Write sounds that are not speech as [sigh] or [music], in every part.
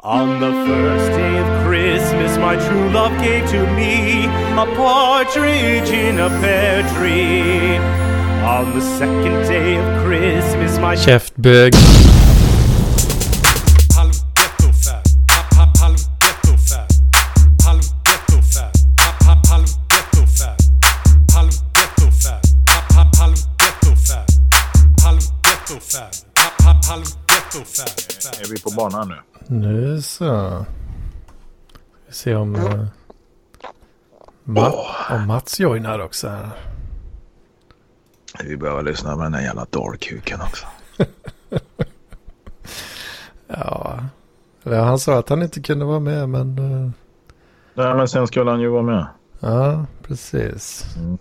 On the first day of Christmas, my true love gave to me a partridge in a pear tree. On the second day of Christmas, my Käftbög. Banan nu? Nu så. Vi ser om, uh, Ma- om Mats joinar också här. Vi behöver lyssna med den där jävla dalkuken också. [laughs] Ja. Han sa att han inte kunde vara med men... eh, Nej men sen skulle han ju vara med. ja, precis. Mm.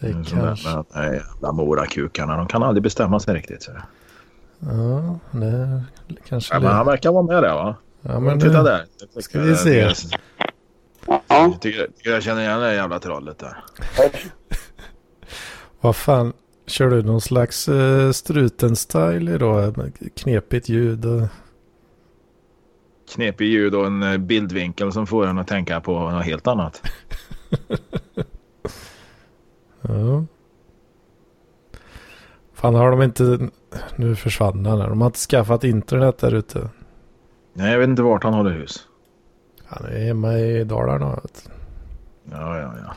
Det Mm, så där kanske... med de här jävla morakukarna. De kan aldrig bestämma sig riktigt. Så. Ja, nej, kanske Ja, men han det. verkar vara med där va? Ja, men Titta nu, där. ska vi se. Jag Ja, tycker, jag känner igen det där jävla trollet där. [laughs] vad fan. Kör du någon slags uh, struten-style idag? Knepigt ljud och... Knepig ljud och en eh, bildvinkel som får en att tänka på något helt annat. [laughs] Ja. Fan har de inte... Nu försvann han här. De har inte skaffat internet där ute. Nej jag vet inte vart han håller hus. Han är hemma i Dalarna. Vet. Ja ja ja.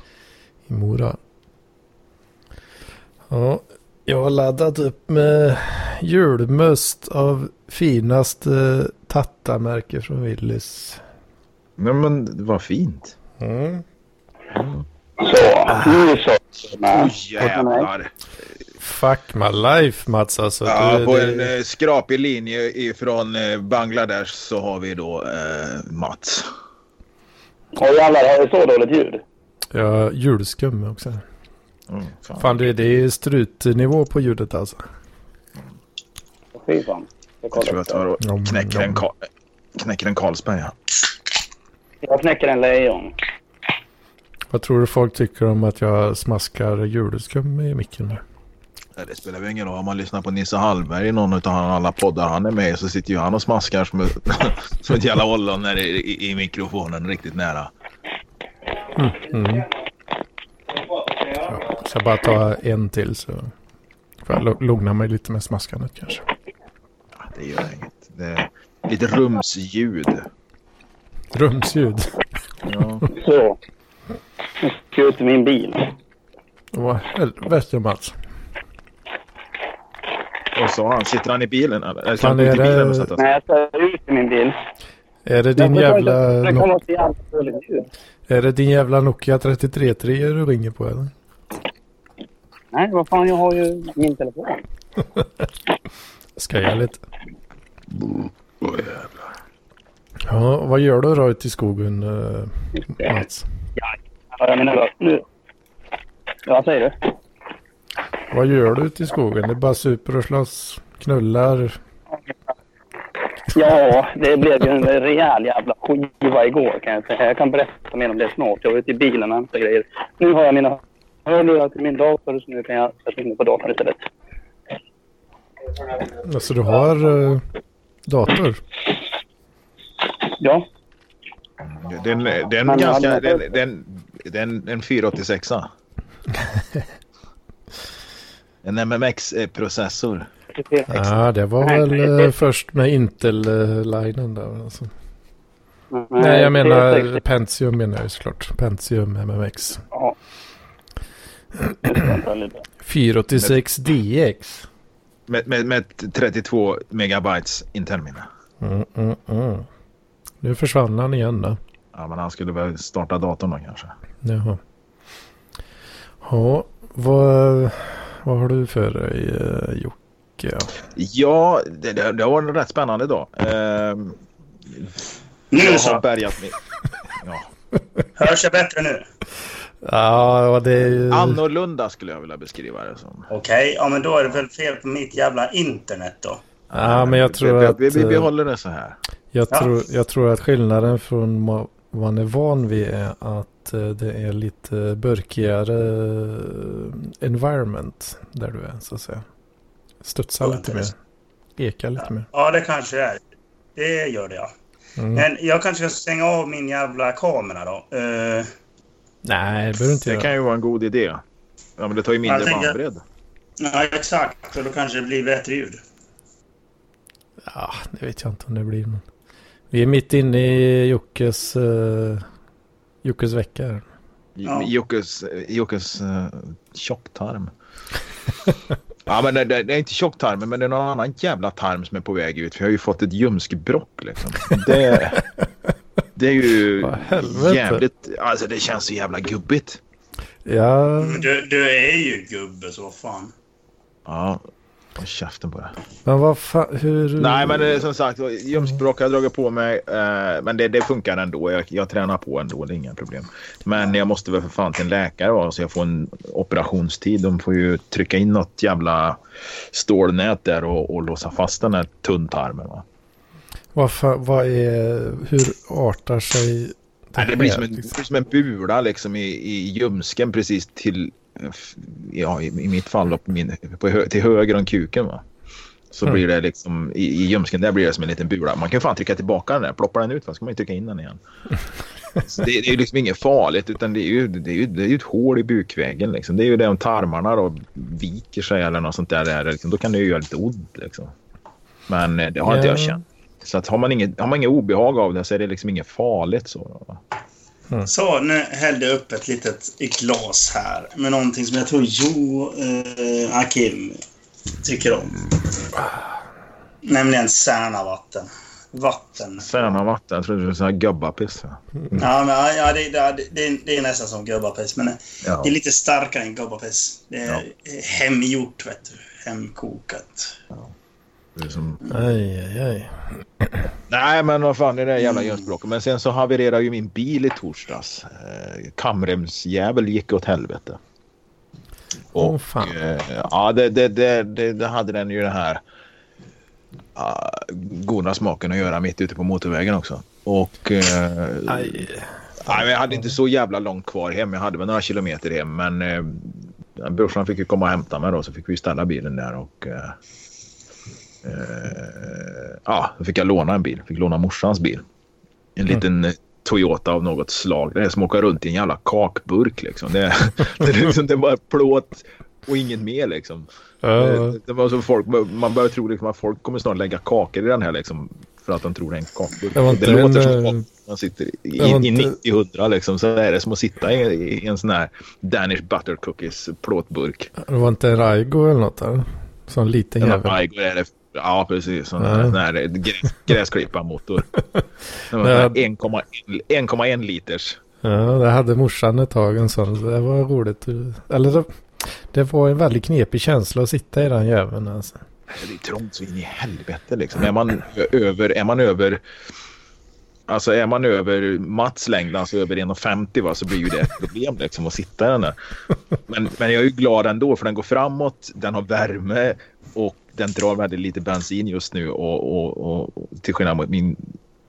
I Mora. Ja, jag har laddat upp med julmust av finaste tattamärke från Willys. Nej men vad fint. Mm. så. Nu så. Åh jävlar. Fuck my life Mats alltså. Ja, Du, på det- en eh, skrapig linje ifrån eh, Bangladesh så har vi då eh, Mats. Åh jävlar, har det så dåligt ljud? Ja, julskum också. Mm, fan. Fan det, det är strutnivå på ljudet alltså. Fy fan. Jag, Jag tror jag tar och knäcker en, nom. Ka- knäcker en Carlsberg. Ja. jag knäcker en lejon. Vad tror du folk tycker om att jag smaskar julskum i micken nu? Nej, Det spelar väl ingen roll om man lyssnar på Nisse Hallberg i någon av alla poddar han är med i så sitter ju han och smaskar som, [laughs] som ett jävla ollon när det är i, i mikrofonen riktigt nära. Mm. Ja, ska bara ta en till så får jag lugna mig lite med smaskandet kanske. Ja, det gör inget. Det är lite rumsljud. Rumsljud. Ja. Så. Nu ska jag ut i min bil. Vad helvete Mats. Och så han, sitter han i bilen eller? Eller han i är det- bilen och sig? Nej, jag ska ut i min bil. Är det din jävla, Det kommer är det din jävla Nokia 3310 du ringer på eller? Nej, vad fan, jag har ju min telefon. [laughs] Skojar lite. Åh, jävlar. Ja, vad gör du då ute i skogen uh, Mats? Ja, jag menar, nu. Ja, säger du? Vad gör du ute i skogen? Det är bara super och slåss, knullar. Ja, det blev ju en rejäl jävla skiva igår kan jag säga. Jag kan berätta mer om det snart. Jag var ute i bilen och hämtade grejer. Nu har jag mina hörlurar till min dator så nu kan jag sätta in mig på datorn istället. Alltså du har uh, dator? Ja, Det är en, det är en Men ganska... han- Det är, det är en, det är en, en 486 En MMX-processor. Ja, det var Nej, väl eh, först med Intel-linen där. Alltså. Nej, Nej, jag menar Pentium menar jag såklart. Pentium MMX. Ja. Det ska jag ta lite. 486 DX. Med, med, med 32 megabytes internminne. Mm, mm, mm. Nu försvann han igen då. Ja, men han skulle väl starta datorn då kanske. Jaha. Ja, vad, vad har du för dig uh, Jocke? Ja, det, det, det var en rätt spännande dag. Ehm, Nu jag har så. bärgat mig. [laughs] Ja. Hörs jag bättre nu? Ja, det är ju... Annorlunda skulle jag vilja beskriva det som. Okej, ja men då är det väl fel på mitt jävla internet då. Ja, men jag tror vi, att... vi, vi eh, behåller det så här. Jag, Ja. tror, jag tror att skillnaden från man är van vid är att eh, det är lite burkigare eh, environment där du är så att säga. Studsar Ja, lite mer. Ekar lite mer. Ja, det kanske är. Det gör det, ja. Mm. Men jag kanske ska stänga av min jävla kamera då. Eh, Nej, det behöver inte Det göra. kan ju vara en god idé. Ja, men det tar ju mindre Jag tänker- bandbredd. ja, exakt. Och då kanske det blir bättre ljud. Ja, det vet jag inte om det blir. Men... Vi är mitt inne i Jockes, uh, Jockes vecka. här. Ja. Jockes, Jockes uh, tjocktarm. [laughs] ja, men det, det, det är inte tjocktarmen, men det är någon annan jävla tarm som är på väg ut. För jag har ju fått ett ljumskbråck liksom. Det, [laughs] det är ju jävligt... Alltså det känns så jävla gubbigt. Ja, du, du är ju gubbe, så vad fan. Ja, håll käften på det. men vad fan, hur... Nej, men det är som sagt, ljumskbråck har jag dragit på mig. Eh, men det, det funkar ändå. Jag, jag tränar på ändå, det är inga problem. Men jag måste väl för fan till en läkare då, så jag får en operationstid. De får ju trycka in något jävla stålnät där och, och låsa fast den här tunntarmen. Va? Vad, fa- vad är... Hur artar sig... Nej, det blir som här, en, det liksom? blir som en bula liksom i, i ljumsken precis till, ja i, i mitt fall då, på min, på hö, till höger om kuken. Va? Så Mm. blir det liksom i, i ljumsken där blir det som en liten bula. Man kan fan trycka tillbaka den där. Ploppar den ut va? ska man ju trycka in den igen. [laughs] Så det, det är ju liksom inget farligt utan det är ju, det är ju, det är ju ett hål i bukväggen. Liksom. Det är ju det om tarmarna då viker sig eller något sånt där. där liksom, då kan det ju göra lite ont. Liksom. Men eh, det har inte jag Ja. känt. Så att har, man inget, har man inget obehag av det så är det liksom inget farligt. Så. Så, nu hällde jag upp ett litet glas här med någonting som jag tror Jo eh, Akim tycker om. Nämligen Särnavatten. Vatten. Färna vatten. Jag trodde det var sån här gubbapiss. va? Ja, men, ja det, det, det, det är nästan som gubbapiss, men Ja. det är lite starkare än gubbapiss. Det är Ja. hemgjort, vet du. Hemkokat. Är som... Aj, aj, aj. Nej, men vad fan är det jävla ljusblocket. Men sen så havererade ju min bil i torsdags. Eh, kamremsjävel gick åt helvete. Åh, fan. eh, ja, det, det, det, det, det hade den ju den här uh, goda smaken att göra mitt ute på motorvägen också. Och eh, aj. Nej, men jag hade inte så jävla långt kvar hem. Jag hade väl några kilometer hem. Men eh, brorsan fick ju komma och hämta mig då. Så fick vi ställa bilen där och... Eh, eh, ja, då fick jag låna en bil. Fick låna morsans bil. En liten eh, Toyota av något slag. Det är som att åka runt i en jävla kakburk liksom. Det, är- [laughs] det, är liksom, det är bara plåt och inget mer liksom. Ja, Det, det var så folk, man börjar tro liksom att folk kommer snart lägga kakor i den här liksom. För att de tror det är en kakburk. Det det låter som eh, att man sitter i, i, inte- 90-100 liksom. Så är det som att sitta i, i en sån här Danish butter cookies plåtburk. det var inte en Raigo eller något där? Sån liten jävel. Aigo är det, ja precis. Sån här gräs, gräsklipparmotor. [laughs] Den var Ja. 1,1 1,1 liters. Ja, det hade morsan ett tag en sån. så Det var roligt. Eller det, det var en väldigt knepig känsla att sitta i den jäveln alltså. Det är trångt så in i helvete liksom. Är man över, är man över Alltså är man över Mats längd, alltså över 1,50 va, så blir ju det ett problem liksom att sitta i den där. Men, men jag är ju glad ändå för den går framåt, den har värme och den drar väldigt lite bensin just nu och, och, och, och till skillnad mot min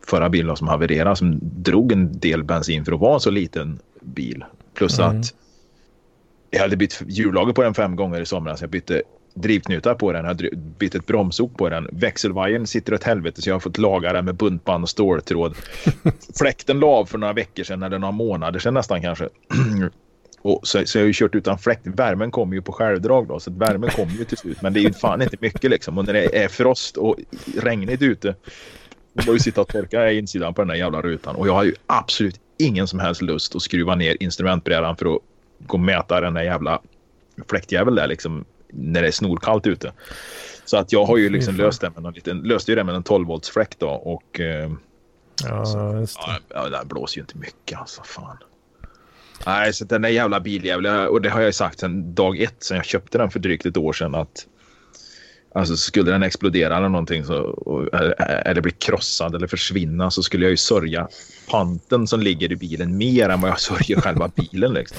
förra bil som havererade som drog en del bensin för att vara en så liten bil. Plus Mm. att jag hade bytt hjullager på den fem gånger i somras. Jag bytte drivknutar på den, jag hade bytt ett bromsok på den. Växelvajern sitter åt helvete så jag har fått laga den med buntband och ståltråd. [laughs] Fläkten la av för några veckor sedan eller några månader sedan nästan kanske. [clears throat] Och så, så jag har ju kört utan fläkt. Värmen kommer ju på självdrag då, så att värmen kommer ju till slut. Men det är ju fan inte mycket liksom. Och när det är frost och regnigt ute. Då får ju sitta och torka insidan på den där jävla rutan. Och jag har ju absolut ingen som helst lust att skruva ner instrumentbrädan för att gå och mäta den där jävla fläktjäveln där liksom. När det är snorkallt ute. Så att jag har ju liksom löst det med en liten, löste ju det med en 12 volts fläkt då. Och eh, Ja, det. Ja, här blåser ju inte mycket alltså. Fan. Nej, så den där jävla biljäveln. Och det har jag ju sagt sedan dag ett, sen jag köpte den för drygt ett år sedan. att Alltså skulle den explodera eller någonting så, och, eller bli krossad eller försvinna så skulle jag ju sörja panten som ligger i bilen mer än vad jag [laughs] sörjer själva bilen. Liksom.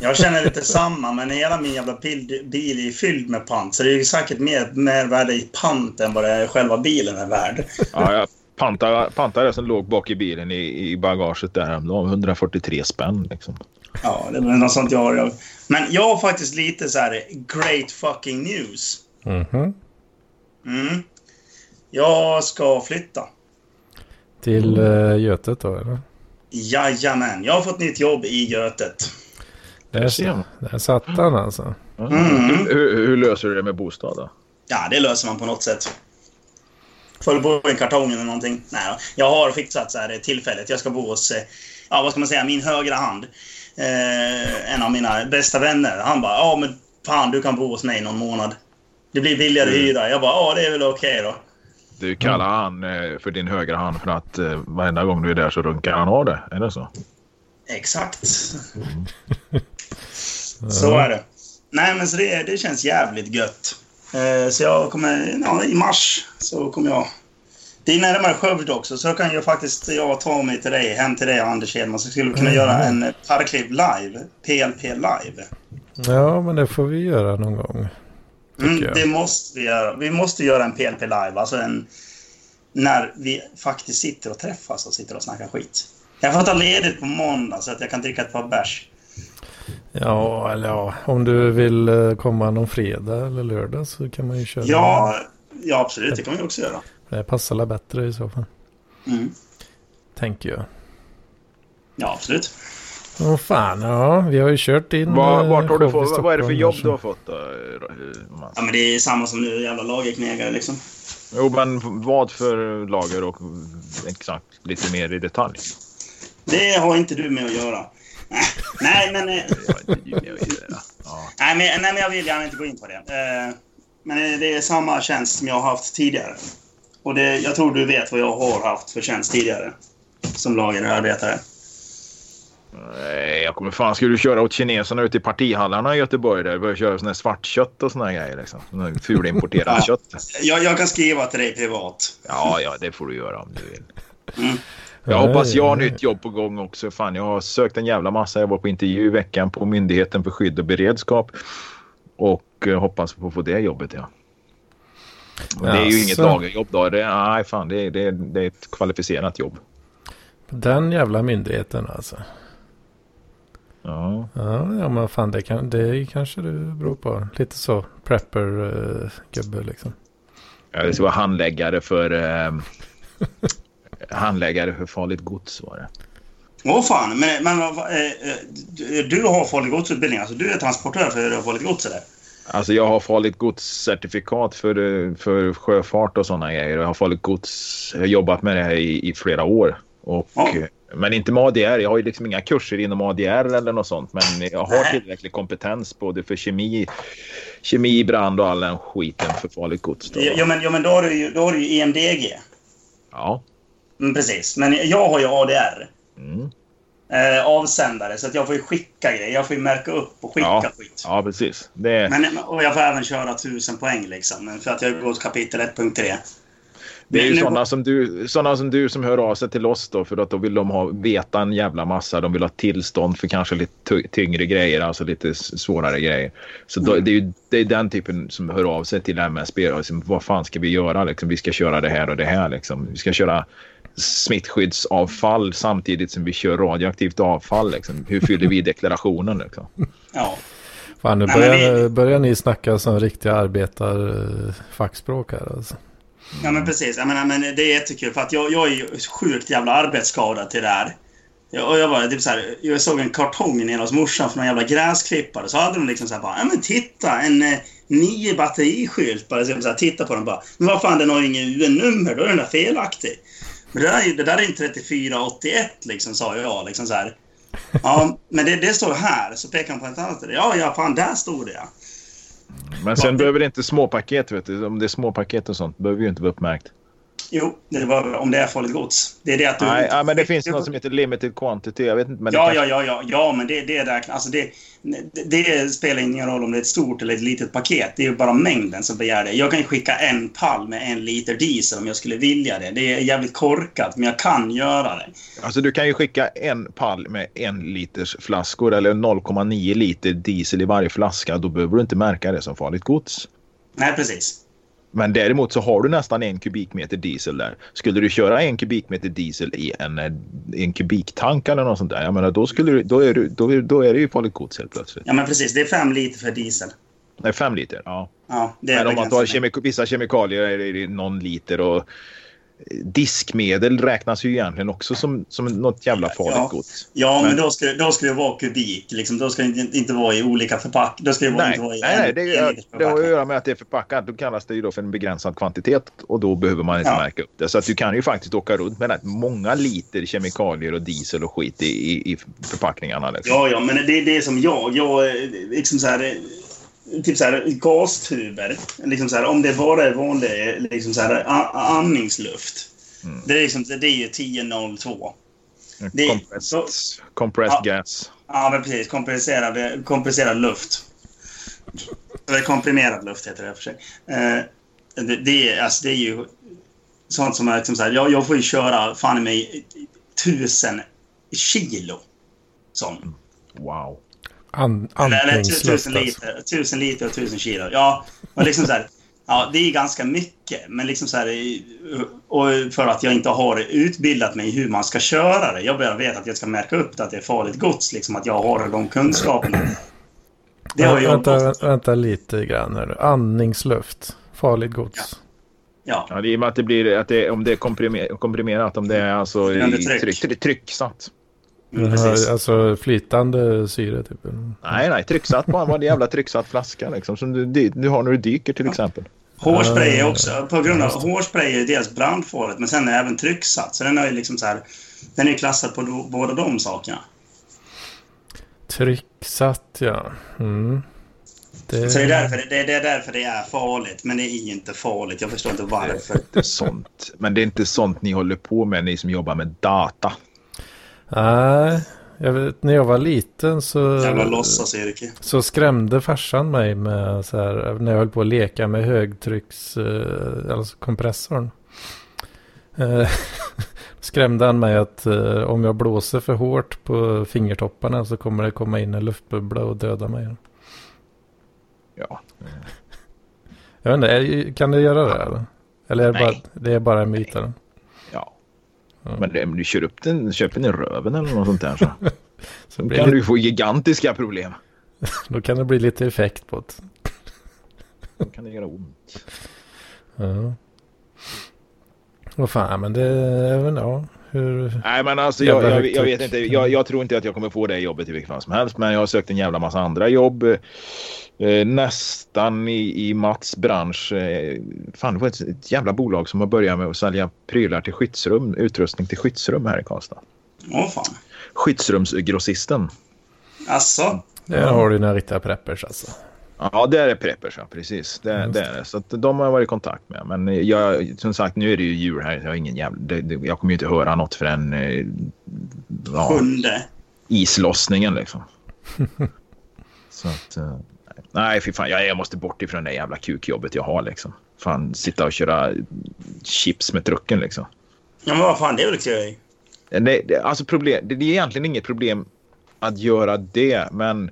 Jag känner lite samma, men hela min jävla bil, bil är fylld med pant. Så det är ju säkert mer, mer värde i pant än vad det är själva bilen är värd. Ja, jag pantade, pantade det som låg bak i bilen i, i bagaget där. Var 143 spänn. Liksom. Ja, det var något sånt jag har. Men jag har faktiskt lite så här great fucking news. Mhm. Mm. Jag ska flytta. Till uh, Götet då eller? Jajamän, jag har fått nytt jobb i Götet. Där, ser man. där satt han alltså. Mm. Hur, hur löser du det med bostad då? Ja, det löser man på något sätt. Bo i en kartong eller någonting. Nej. Jag har fixat så här tillfället. Jag ska bo hos, eh, ja vad ska man säga, min högra hand. Eh, en av mina bästa vänner. Han bara, ja men fan du kan bo hos mig någon månad. Det blir billigare Mm. hyra. Jag bara, ja det är väl okej då. Du kallar han eh, för din högra hand för att eh, varenda gång du är där så runkar han av det. Är det så? Exakt. Så är det. Nej, men så det, det känns jävligt gött. Eh, så jag kommer, ja, i mars så kommer jag... Det är närmare Skövde också, så kan jag faktiskt jag ta mig till dig, hem till dig Anders Hedman, så skulle vi kunna göra en eh, Parkliv live. PLP live. Ja, men det får vi göra någon gång. Mm, det måste vi göra. Vi måste göra en PLP live, alltså en... När vi faktiskt sitter och träffas och sitter och snackar skit. Jag får ta ledigt på måndag så att jag kan dricka ett par bärs. Ja, eller ja, om du vill eh, komma någon fredag eller lördag så kan man ju köra. Ja, ja absolut. Det kan vi också göra. Det passar väl bättre i så fall. Mm. Tänker jag. Ja, absolut. Åh fan, ja, vi har ju kört in... Var, eh, vart har du fått, vad är det för jobb du har fått då? Ja, men det är samma som nu, jävla lagerknegare liksom. Jo, men vad för lager och exakt lite mer i detalj? Det har inte du med att göra. Nej, men... eh. Nej, men, nej, men jag vill gärna inte gå in på det. Eh, Men eh, det är samma tjänst som jag har haft tidigare. Och det, jag tror du vet vad jag har haft för tjänst tidigare. Som lagerarbetare. Nej, jag kommer fan. Ska du köra åt kineserna ute i partihallarna i Göteborg där? Börja köra sån här svartkött och såna här grejer liksom. Fulimporterat [laughs] Ja. kött. Jag, jag kan skriva till dig privat. Ja, ja, det får du göra om du vill. Mm. Jag hoppas jag har nytt jobb på gång också. Fan, jag har sökt en jävla massa. Jag var på intervju i veckan på Myndigheten för skydd och beredskap. Och eh, hoppas på att få det jobbet, ja. Och det är ju inget Jaså. lagerjobb då. Det, nej, fan, det, är- det, det är ett kvalificerat jobb. Den jävla myndigheten alltså. Ja. Ja, men fan det, kan, det kanske det beror på. Lite så prepper-gubbe liksom. Jag ska vara handläggare för... Eh, [laughs] handläggare för farligt gods var det. Åh fan, men, men eh, eh, du, har farligt godsutbildning. Alltså du är transportör för farligt gods eller? Alltså jag har farligt godscertifikat för, för sjöfart och sådana grejer. Jag har farligt gods. Jag har jobbat med det här i, i flera år. Och, Ja. eh, Men inte med ADR. Jag har ju liksom inga kurser inom ADR eller något sånt. Men jag har tillräcklig kompetens både för kemi, kemi, brand och all den skiten för farligt gods. Då. Ja, men, ja, men då har du ju, då har du ju EMDG. Ja. Mm, precis. Men jag har ju ADR. Mm. Eh, avsändare, så att jag får ju skicka grejer. Jag får ju märka upp och skicka Ja. skit. ja, precis. Det, Men, och jag får även köra 1000 poäng liksom. För att jag har gått kapitel 1.3. Det är ju nu- sådana som, du, sådana som du som hör av sig till oss då för att då vill de ha, veta en jävla massa. De vill ha tillstånd för kanske lite ty- tyngre grejer, alltså lite svårare grejer. Så då, det är ju det är den typen som hör av sig till MSB. Liksom, vad fan ska vi göra? Liksom, vi ska köra det här och det här. Liksom. Vi ska köra smittskyddsavfall samtidigt som vi kör radioaktivt avfall. Liksom. Hur fyller vi deklarationen? Liksom? Ja. Fan nu Nej, börjar, vi- börjar ni snacka som riktiga arbetarfackspråk här alltså. ja, men precis. Jag menar, men det är jättekul för att jag, jag är ju sjukt jävla arbetsskadad till det här. Jag, och jag, var, typ så här, jag såg en kartong nere hos morsan för någon jävla gräsklippare. Så hade de liksom så här bara, ja men titta en eh, nio batteriskylt. Bara så jag så här, titta på den bara. Men vad fan den har ju inget UN-nummer, då är den där felaktig. Men det där, är- det där är en 3481 liksom, sa jag. Liksom så här. Ja, men det, det står här. Så pekar han på ett annat ställe. Ja, ja, fan där stod det ja. Men sen behöver det inte småpaket. Vet du. Om det är småpaket och sånt behöver ju inte vara uppmärkt. Jo, det var om det är farligt gods. Det är det att du... Nej, ja, men det finns något som heter limited quantity. Jag vet inte. Men Ja, kanske- ja, ja, ja, ja, men det, det räknas. Alltså det, det, spelar ingen roll om det är ett stort eller ett litet paket. Det är ju bara mängden som begär det. Jag kan skicka en pall med en liter diesel om jag skulle vilja det. Det är jävligt korkat, men jag kan göra det. Alltså du kan ju skicka en pall med en liters flaskor eller 0,9 liter diesel i varje flaska. Då behöver du inte märka det som farligt gods. Nej, precis. Men däremot så har du nästan en kubikmeter diesel där. Skulle du köra en kubikmeter diesel i en, eh, en kubiktank eller något sånt där. Jag menar, då, skulle du, då, är du, då, är- då är det ju farligt gods helt plötsligt. Ja, men precis. Det är fem liter för diesel. Nej, fem liter. Ja. Ja, det är Men om man tar kemik vissa kemikalier är det någon liter och diskmedel räknas ju egentligen också som, som något jävla farligt Ja. gods. Ja, men, Men- då, ska, då ska det vara kubik. Liksom. Då ska det inte, vara i olika förpackningar. Vara, Nej, inte vara i nej, nej en- det, är- har att göra med att det är förpackat. Då kallas det ju då för en begränsad kvantitet och då behöver man inte Ja. märka upp det. Så att du kan ju faktiskt åka runt med rätt många liter kemikalier och diesel och skit i, i, i förpackningarna. Liksom. Ja, ja, men det är det som jag... Jag eh, liksom så här... Typ så här gastuber. Liksom så här, om det bara är vanlig liksom så här, andningsluft. Mm. Det, är liksom, det är ju 1002. det- compressed så- compressed Ja. gas. Ja, men precis. Kompresserad, kompresserad luft. Eller komprimerad luft heter det i för sig. Eh, det, det, är, alltså, det är ju sånt som är liksom så här, jag, jag får ju köra fan i mig tusen kilo. Sån. Wow. An, Eller, tusen alltså. liter, tusen liter och tusen kilo. Ja, och liksom så här, ja, det är ganska mycket. Men liksom så här, och för att jag inte har utbildat mig i hur man ska köra det. Jag bara vet att jag ska märka upp det, att det är farligt gods. Liksom att jag har de kunskaperna. Det har jag vänta, vänta lite grann här nu. Andningsluft. Farligt gods. Ja, Ja, det är i och med att det blir att det, om det är komprimer, komprimerat, om det är alltså i tryck. tryck, tryck, trycksatt. Mm, precis. alltså flytande syre typ. Nej, nej, trycksatt bara. En jävla trycksatt flaska liksom. Som du, du, har när du dyker till exempel. Hårspray är Ah, också, på grund av hårspray är dels brandfarligt men sen är även trycksatt. Så den är ju liksom så här, den är klassad på do, båda de sakerna. Trycksatt ja. Mm. Det, Så det är, därför, det, det är därför det är farligt. Men det är inte farligt. Jag förstår inte varför. Det är sånt. Men det är inte sånt ni håller på med, ni som jobbar med data. Nej, jag vet, när jag var liten så, Jävla låtsasyrke. så skrämde farsan mig med så här, när jag höll på att leka med högtrycks, eh, alltså kompressorn. Eh, [laughs] skrämde han mig att eh, om jag blåser för hårt på fingertopparna så kommer det komma in en luftbubbla och döda mig. Ja. Jag vet inte, kan det göra det eller? Eller är det, bara, det är bara en myt. Men det, om du kör upp den, köper den i röven eller något sånt där så [laughs] Så då kan det, du få gigantiska problem. [laughs] Då kan det bli lite effekt på det. Då kan det göra ont. Ja. Vad fan, men det är väl, ja. Hur... Nej men alltså jag, jag, jag vet inte. Jag, jag tror inte att jag kommer få det jobbet i vilket fall som helst. Men jag har sökt en jävla massa andra jobb. Eh, nästan i, i Mats bransch. Eh, fan det var ett, ett jävla bolag som har börjat med att sälja prylar till skyddsrum. Utrustning till skyddsrum här i Karlstad. Åh fan. Skyddsrumsgrossisten. Asså? Där har du några riktiga preppers alltså. Ja, det är preppers, ja, precis. Det, det är det. Så att de har jag varit i kontakt med. Men jag, som sagt, nu är det ju jul här. Jag, har ingen jävla, det, det, jag kommer ju inte höra något förrän eh, ja, Sjunde? islossningen liksom. [laughs] Så att, eh, nej, fy fan. Jag, jag måste bort ifrån det jävla kukjobbet jag har liksom. Fan, sitta och köra chips med trucken liksom. Ja men vad fan, det är väl okej? Det, det, alltså problem, det, det är egentligen inget problem att göra det, men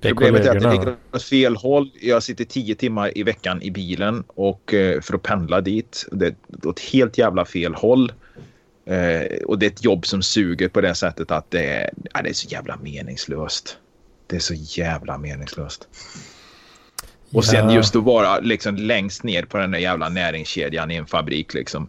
Det är Problemet är att det kollegorna. ligger åt fel håll. Jag sitter tio timmar i veckan i bilen och eh, för att pendla dit. Det är åt helt jävla fel håll. Eh, och det är ett jobb som suger på det sättet att det är, ja, det är så jävla meningslöst. Det är så jävla meningslöst. Och sen Ja. just att vara liksom längst ner på den där jävla näringskedjan i en fabrik liksom.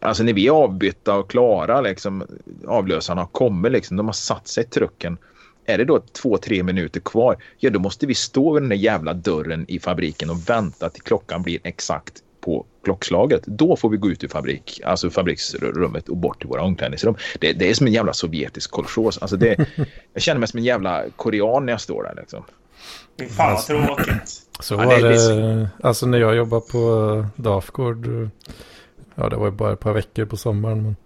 Alltså när vi är avbytta och klara liksom, avlösarna har kommit liksom, de har satt sig i trucken. Är det då två, tre minuter kvar, ja då måste vi stå vid den där jävla dörren i fabriken och vänta till klockan blir exakt på klockslaget. Då får vi gå ut ur fabrik, alltså fabriksrummet och bort till våra omklädningsrum. Det, det är som en jävla sovjetisk kolchos. Alltså det, [laughs] jag känner mig som en jävla korean när jag står där liksom. Fan vad tråkigt. [clears throat] Så Ja, var det det, alltså när jag jobbade på Dafgård, eh, ja det var ju bara ett par veckor på sommaren. Men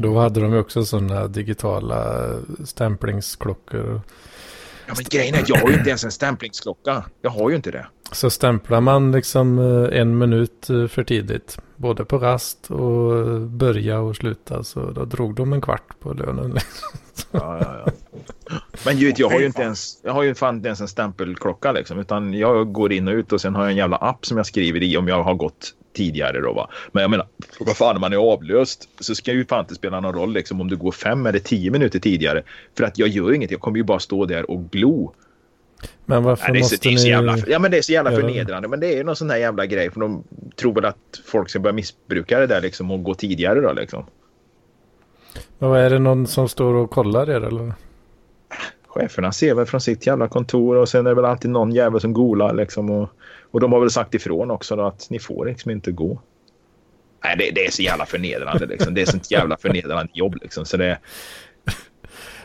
då hade de ju också sådana digitala stämplingsklockor. Ja, men grejen är att jag har ju inte ens en stämplingsklocka. Jag har ju inte det. Så stämplar man liksom eh, en minut eh, för tidigt, både på rast och eh, börja och sluta, så då drog de en kvart på lönen. [laughs] liksom. Ja, ja, ja. Men vet, jag har ju inte ens, jag har ju fan inte ens en stämpelklocka liksom, utan jag går in och ut och sen har jag en jävla app som jag skriver i om jag har gått tidigare då va. Men jag menar, vad fan man är avlöst så ska ju fan inte spela någon roll liksom om du går fem eller tio minuter tidigare. För att jag gör inget, jag kommer ju bara stå där och glo. Men varför Nej, det, är så, måste det, är så ni... ja, men det är så jävla förnedrande. Men det är ju någon sån här jävla grej. För de tror väl att folk ska börja missbruka det där liksom och gå tidigare då liksom. Men vad är det någon som står och kollar er eller? Cheferna ser väl från sitt jävla kontor och sen är det väl alltid någon jävel som golar liksom. Och, och de har väl sagt ifrån också då att ni får liksom inte gå. Nej, det, det är så jävla förnedrande liksom. Det är sånt jävla förnedrande jobb liksom. Så det,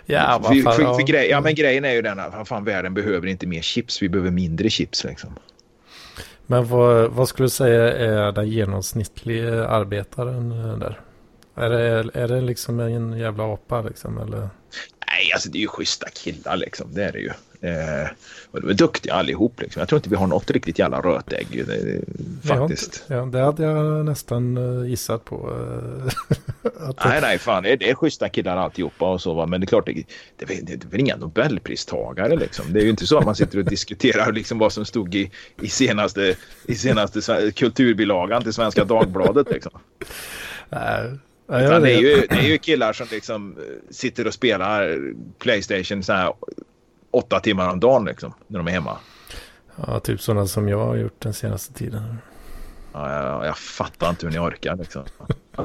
Ja, för, för, för grej, ja, men grejen är ju den att vad fan, världen behöver inte mer chips. Vi behöver mindre chips liksom. Men vad, vad skulle du säga är den genomsnittliga arbetaren eh, där? Är det, är det liksom en jävla apa liksom eller? Nej, alltså det är ju schyssta killar liksom. Det är det ju. Eh, och de är duktiga allihop liksom. Jag tror inte vi har något riktigt jävla rötägg. Har faktiskt. Ja, det hade jag nästan eh, gissat på. eh, [laughs] att Nej, nej, fan. Det är, det är schyssta killar alltihopa och så va. Men det är klart, det, det, det, det är väl inga nobelpristagare liksom. Det är ju inte så att man sitter och diskuterar liksom vad som stod i, i senaste, i senaste kulturbilagan till Svenska Dagbladet liksom. Nej, ja, det, är ju, det är ju killar som liksom eh, sitter och spelar Playstation så här åtta timmar om dagen liksom. När de är hemma. Ja, typ sådana som jag har gjort den senaste tiden. Ja, jag, jag fattar inte hur ni orkar liksom.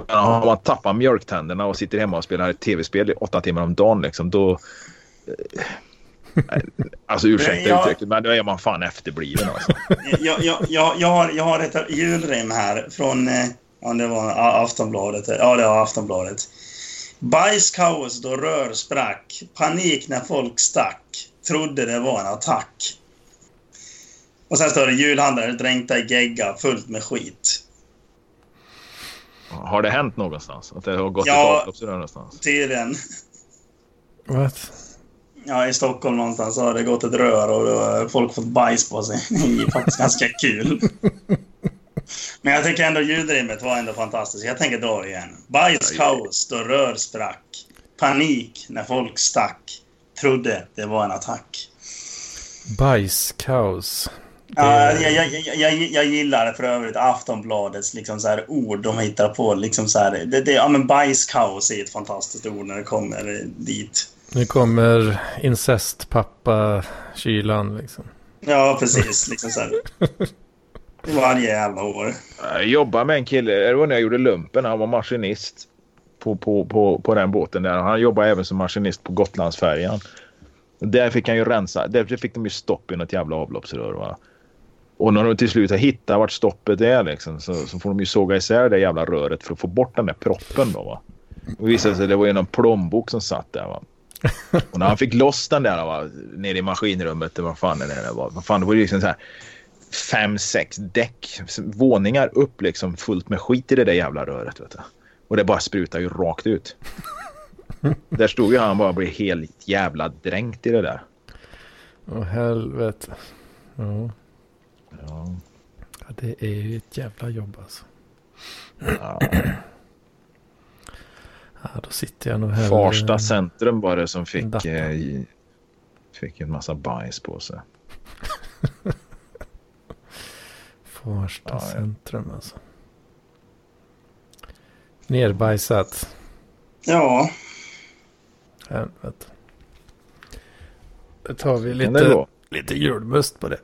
Har man tappat mjölktänderna och sitter hemma och spelar ett tv-spel i åtta timmar om dagen liksom då... eh, Alltså ursäkta Ja. uttrycket men då är man fan efterbliven alltså. jag, jag, jag, jag, har, jag har ett julrim här från... eh, Ja, det var Aftonbladet. Ja, det var Aftonbladet. Bajskaos då rör sprack. Panik när folk stack. Trodde det var en attack. Och sen står det julhandlare dränkta i gegga fullt med skit. Har det hänt någonstans? Att det har gått Ja. ett avloppsrör någonstans? Tydligen. What? Ja, i Stockholm någonstans har det gått ett rör och då har folk fått bajs på sig. Det är faktiskt ganska kul. Men jag tycker ändå ljudrimmet var ändå fantastiskt. Jag tänker dra det igen. Bajskaos då rör sprack. Panik när folk stack. Trodde det var en attack. Bajskaos. Ja, jag, jag, jag, jag, gillar för övrigt Aftonbladets liksom så här ord de hittar på. Liksom så här, det, det, ja, men bajskaos är ett fantastiskt ord när det kommer dit. Nu kommer incestpappa kylan liksom. Ja, precis. Liksom så här. [laughs] Varje jävla år. Jag jobbade med en kille, det var när jag gjorde lumpen, han var maskinist på, på, på, på den båten där. Han jobbade även som maskinist på Gotlandsfärjan. Där fick han ju rensa, där fick de ju stopp i något jävla avloppsrör. Va? Och när de till slut har hittat vart stoppet är liksom, så, så får de ju såga isär det jävla röret för att få bort den där proppen. Då, va? Och det visade sig att det var ju någon plånbok som satt där. Va? Och när han fick loss den där va, nere i maskinrummet, det var fan det där var. Vad fan, det var ju liksom så här fem, sex däck, våningar upp liksom fullt med skit i det där jävla röret. Vet du. Och det bara sprutar ju rakt ut. [laughs] där stod ju han bara och blev helt jävla dränkt i det där. Åh helvete. Ja. Ja. ja, det är ju ett jävla jobb alltså. Ja. Ja, då sitter jag nog hellre... Farsta centrum var det som fick, eh, fick en massa bajs på sig. [laughs] Farsta ja. centrum alltså. Nerbajsat. Ja, Helvete. Då tar vi lite, lite julmust på det.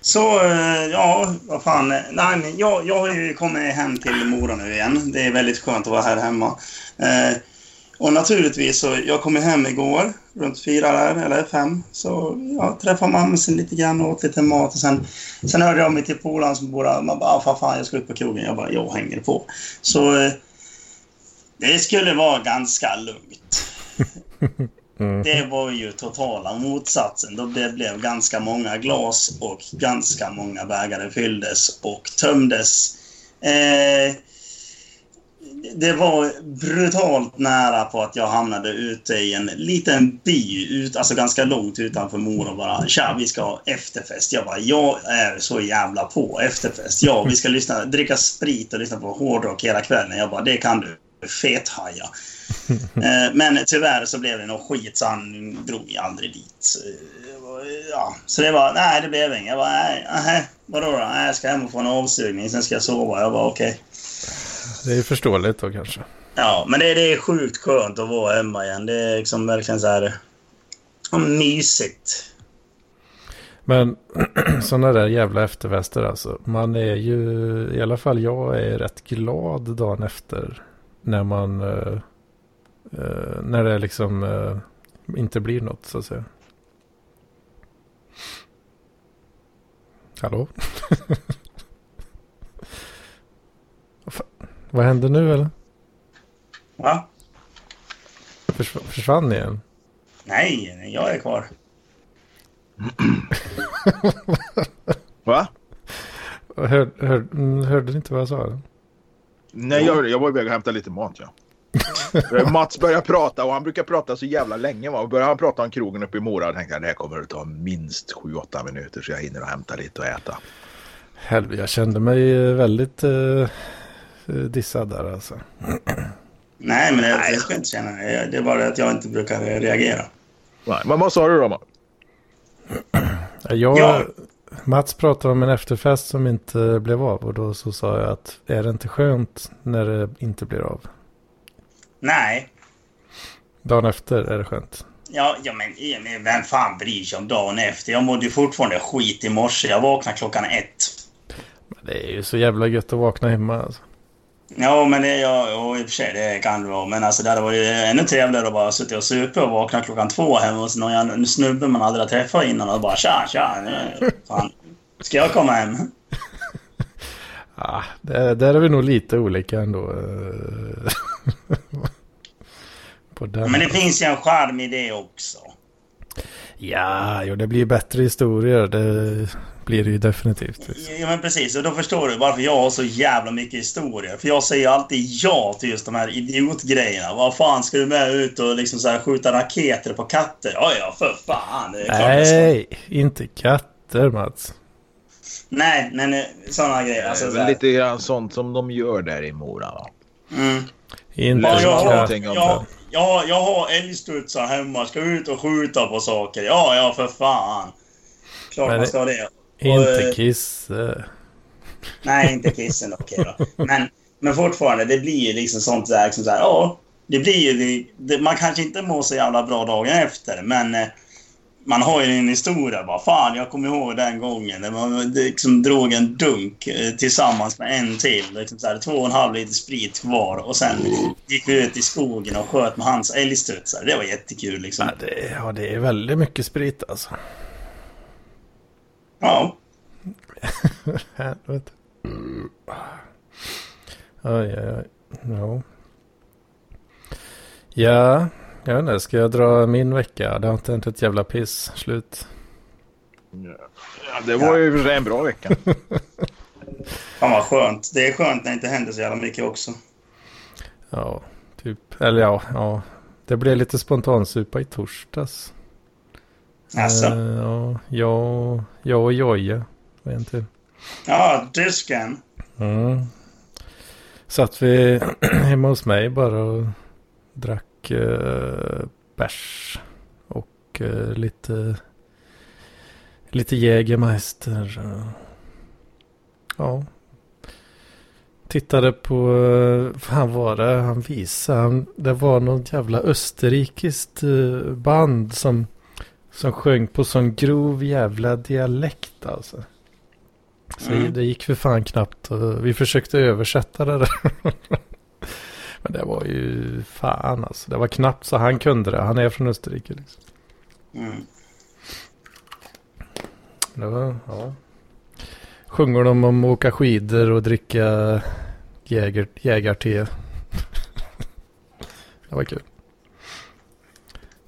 så eh, ja, vad fan. Nej, men jag, jag har ju kommit hem till Mora nu igen. Det är väldigt skönt att vara här hemma. Eh, och naturligtvis så, jag kom hem igår, runt fyra där, eller fem. Så jag träffade mamsen lite grann och åt lite mat. Och sen, sen hörde jag mig till polaren som bor där. Man bara, ah, fan, jag ska ut på krogen. Jag bara, jag hänger på. Så eh, det skulle vara ganska lugnt. [laughs] Det var ju totala motsatsen. Då det blev ganska många glas och ganska många bägare fylldes och tömdes. Eh, det var brutalt nära på att jag hamnade ute i en liten by, ut, alltså ganska långt utanför Mora bara. Tja, vi ska ha efterfest. Jag bara, jag är så jävla på efterfest. Ja, vi ska lyssna, dricka sprit och lyssna på hårdrock hela kvällen. Jag bara, det kan du. Fethaja. [laughs] Eh, Men tyvärr så blev det nog skit så han drog aldrig dit. Eh, Ja, så det var, nej det blev inget. Jag bara, nej, vadå då? Nej, jag ska hem och få en avsugning, sen ska jag sova. Jag bara, okej. Det är förståeligt då kanske. Ja, men det, det är sjukt skönt att vara hemma igen. Det är liksom verkligen så här... Mysigt. Men [clears throat] sådana där jävla efterfester alltså. Man är ju, i alla fall jag är rätt glad dagen efter. När man, eh, eh, när det liksom eh, inte blir något så att säga. Hallå? [laughs] Vad fan- Vad hände nu eller? Va? Försv- försvann ni igen? Nej, nej, jag är kvar. [clears throat] Va? Hör, hör, mm, hörde ni inte vad jag sa? Nej, jag, jag var iväg och hämtade lite mat ja. Eh, Mats börjar prata och han brukar prata så jävla länge. Va? Och Börjar han prata om krogen uppe i Mora och tänkte jag det här kommer att ta minst 7-8 minuter så jag hinner att hämta lite och äta. Helvete, jag kände mig eh, väldigt eh, dissad där alltså. Nej, men det, det ska jag inte känna. Det är bara att jag inte brukar reagera. Nej, men vad sa du då? Mats? Jag, Ja. Mats pratade om en efterfest som inte blev av och då så sa jag att är det inte skönt när det inte blir av? Nej. Dagen efter är det skönt. Ja, ja men, men vem fan bryr sig om dagen efter? Jag mådde ju fortfarande skit i morse. Jag vaknade klockan ett. Men det är ju så jävla gött att vakna hemma alltså. Ja, men det, ja, ja, i och för sig det kan det vara. Men alltså det hade varit ännu trevligare att bara sitta och supa och vakna klockan två hemma hos någon snubbe man aldrig har träffat innan och bara tja, tja. Nu, [laughs] fan. Ska jag komma hem? [laughs] Ah, där, där är vi nog lite olika ändå. eh, [laughs] På den. Men det finns ju en charm i det också. Ja, jo, det blir bättre historier. Det blir det ju definitivt. Ja, men precis. Och då förstår du varför jag har så jävla mycket historia. För jag säger alltid ja till just de här idiotgrejerna. Vad fan, ska du med ut och liksom så här skjuta raketer på katter? Ja, ja, för fan. Det är klart. Nej, inte katter Mats. Nej, men eh, sådana grejer. Det Alltså, är så lite grann sånt som de gör där i Mora. Va? Mm. Inte Ja, jag, har, jag, jag, jag har älgstudsar hemma. Ska ut och skjuta på saker. Ja, ja, för fan. Klart Men man det- ska det. Inte eh, kisse. Nej, inte kissen. Okej då. Men, men fortfarande, det blir ju liksom sånt där. Liksom så här, ja, det blir ju... Det, man kanske inte mår så jävla bra dagen efter, men eh, man har ju en historia. Bara, fan, jag kommer ihåg den gången när man liksom drog en dunk eh, tillsammans med en till. Liksom så här, två och en halv liter sprit kvar och sen gick vi ut i skogen och sköt med hans älgstudsare. Det var jättekul liksom. Ja det, ja, det är väldigt mycket sprit alltså. Ja. [laughs] Helvete. Oj, oj, oj. Ja. Ja, jag vet inte. Ska jag dra min vecka? Det har inte hänt ett jävla piss. Slut. Ja, det var ju en bra vecka. [laughs] Fan vad skönt. Det är skönt när det inte händer så jävla mycket också. Ja, typ. Eller ja, ja. Det blev lite spontansupa i torsdags. Alltså. Eh, ja, jag, jag och Joje. En till. Ja, tysken. Mm. Satt vi [clears throat] hemma hos mig bara och drack uh, bärs. Och eh, lite, lite Jägermeister. ja. Tittade på, uh, fan var det han visade? Han, det var något jävla österrikiskt band som, som sjöng på sån grov jävla dialekt alltså. Så Mm. det gick för fan knappt. Vi försökte översätta det där. [laughs] Men det var ju fan alltså. Det var knappt så han kunde det. Han är från Österrike liksom. Mm. Det var, ja. Sjunger de om att åka skidor och dricka jäger, jägarte. [laughs] det var kul.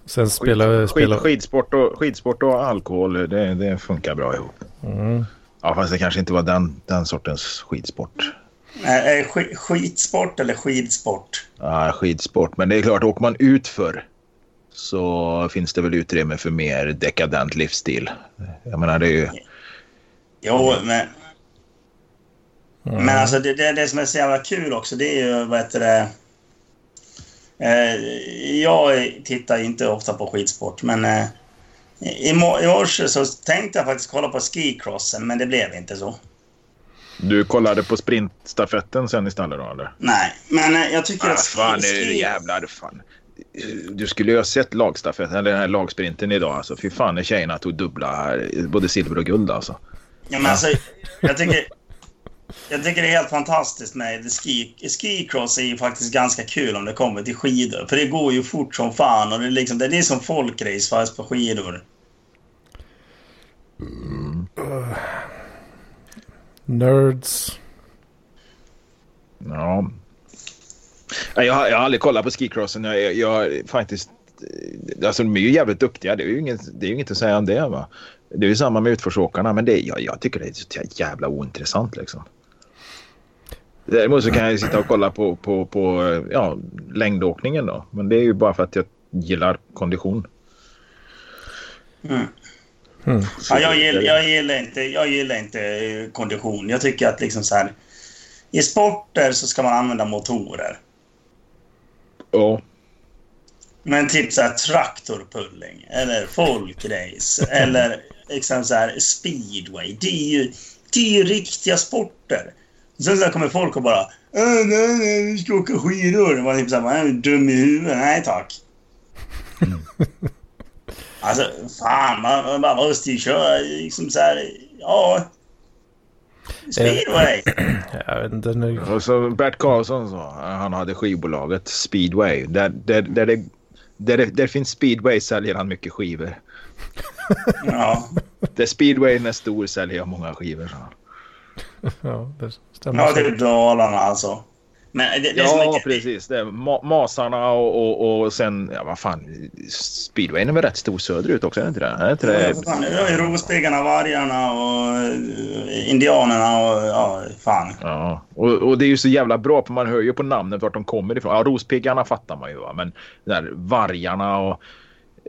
Sen spela... Skid, spela skid, skidsport, och, skidsport och alkohol, det, det funkar bra ihop. mm. Ja, fast det kanske inte var den, den sortens skidsport. Eh, eh, sk- skitsport eller skidsport? Ja, skidsport. Men det är klart, åker man ut för så finns det väl utrymme för mer dekadent livsstil. Jag menar, det är ju... Jo, men, Mm. men alltså det, det, det som är så jävla kul också, det är ju vad heter det... Eh, jag tittar inte ofta på skidsport, men eh, i, mo- i morse så tänkte jag faktiskt kolla på skicrossen, men det blev inte så. Du kollade på sprintstafetten sen istället då, eller? Nej, men eh, jag tycker Ah, att fan, ski- jävlar fan. du skulle ju ha sett lagstafetten, eller den här lagsprinten idag. Alltså, fy fan när tjejerna tog dubbla både silver och guld alltså. Ja, men alltså, jag tycker... Jag tycker det är helt fantastiskt med ski, skicross är ju faktiskt ganska kul om det kommer till skidor. För det går ju fort som fan och det är, liksom, det är som folkrace fast på skidor. Nerds. Ja. Nej, Jag har, jag har aldrig kollat på skicrossen. Jag, jag, jag faktiskt... Alltså de är ju jävligt duktiga. Det är ju inget, det är ju inget att säga om det. Va? Det är ju samma med utförsåkarna. Men det, jag, jag tycker det är så jävla ointressant liksom. Däremot så kan jag sitta och kolla på, på, på ja, längdåkningen då. Men det är ju bara för att jag gillar kondition. Mm. Mm. Ja, jag, gillar, jag, gillar inte, jag gillar inte eh, kondition. Jag tycker att liksom så här... I sporter så ska man använda motorer. Ja. Men typ så här traktorpulling eller folkrace [laughs] eller liksom så här speedway. Det är ju, det är ju riktiga sporter. Sen så kommer folk och bara äh, nej, nej, vi ska åka skidor. Man typ så här, man är dum i huvudet. Nej tack. [laughs] alltså fan, man, man bara måste ju köra liksom så här, ja. Speedway. [clears throat] Jag vet inte nu. Och så Bert Karlsson så, han hade skivbolaget Speedway. Där, där, där, det, där, det, där finns Speedway säljer han mycket skivor. Ja. Där Speedwayen är stor säljer jag många skivor. Så. [laughs] Ja, det stämmer. Ja, det är Dalarna alltså. Men det, det Ja, mycket... precis. Det är ma Masarna och, och, och sen, ja vad fan, Speedwayen är väl rätt stor söderut också, är det inte det? Är det inte Ja, det? fan, det Rospiggarna, vargarna och eh, indianerna och ja, fan. Ja, och, och det är ju så jävla bra för man hör ju på namnet vart de kommer ifrån. Ja, Rospiggarna fattar man ju va, men där vargarna och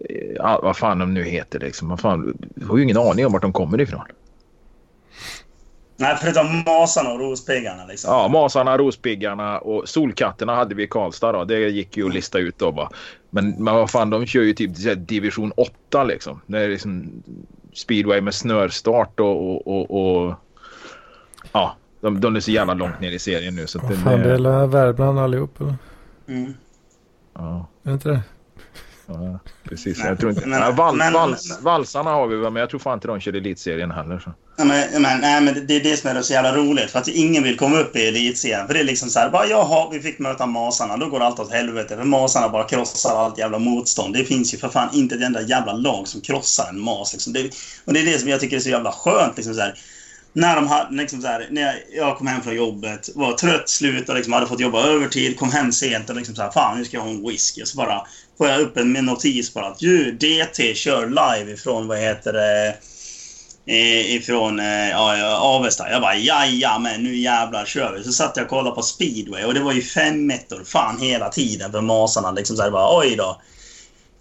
eh, ja, vad fan de nu heter liksom. Vad fan, har ju ingen aning om vart de kommer ifrån. Nej, förutom Masarna och Rospiggarna liksom. Ja, Masarna, Rospiggarna och Solkatterna hade vi i Karlstad då. Det gick ju att lista ut då va. Men, men vad fan, de kör ju typ division 8 liksom. Det är liksom speedway med snörstart och, och, och, och ja, de, de är så jävla långt ner i serien nu så att Vad fan, det är väl Värmland allihop eller? Mm. ja. Är det inte det? Ja, precis. Nej, jag tror inte... men- ja, val, men- vals, valsarna har vi väl, men jag tror fan inte de kör elitserien heller. Så. Ja, men, men, nej, men det är det som är så jävla roligt. För att ingen vill komma upp i elitserien. För det är liksom så här, bara jaha, vi fick möta Masarna. Då går allt åt helvete. För Masarna bara krossar allt jävla motstånd. Det finns ju för fan inte ett enda jävla lag som krossar en Mas. Liksom. Det, och det är det som jag tycker är så jävla skönt. Liksom så här, när, de hade, liksom så här, när jag, jag kom hem från jobbet, var trött, slut och liksom hade fått jobba övertid, kom hem sent och liksom så här, fan nu ska jag ha en whisky. Och så bara får jag upp en notis bara att ju, DT kör live ifrån, vad heter det, eh, ifrån eh, ja, ja, Avesta. Jag bara jaja men nu jävlar kör vi. Så satt jag och kollade på speedway och det var ju fem ettor fan hela tiden för Masarna. Liksom så här, bara, oj då.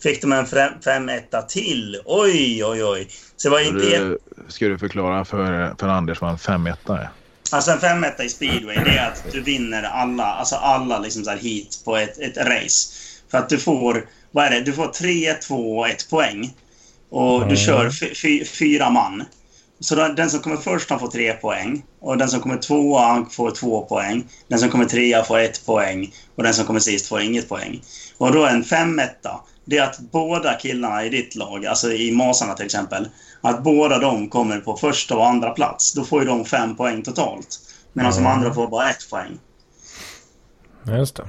Fick de en fem, fem etta till. Oj, oj, oj. Så det var inte... Du, ska du förklara för, för Anders vad en 5 är? Alltså en femetta i speedway, det är att du vinner alla, alltså alla liksom så här hit på ett, ett race. För att du får, vad är det, du får 3, 2 och 1 poäng. Och du Mm. kör fy, fy, fyra man. Så då, den som kommer först han får tre poäng. Och den som kommer tvåa han får två poäng. Den som kommer trea får ett poäng. Och den som kommer sist får inget poäng. Och då är en femetta, det är att båda killarna i ditt lag, alltså i Masarna till exempel, att båda de kommer på första och andra plats. Då får ju de fem poäng totalt. Medan de Mm. andra får bara ett poäng. Just det.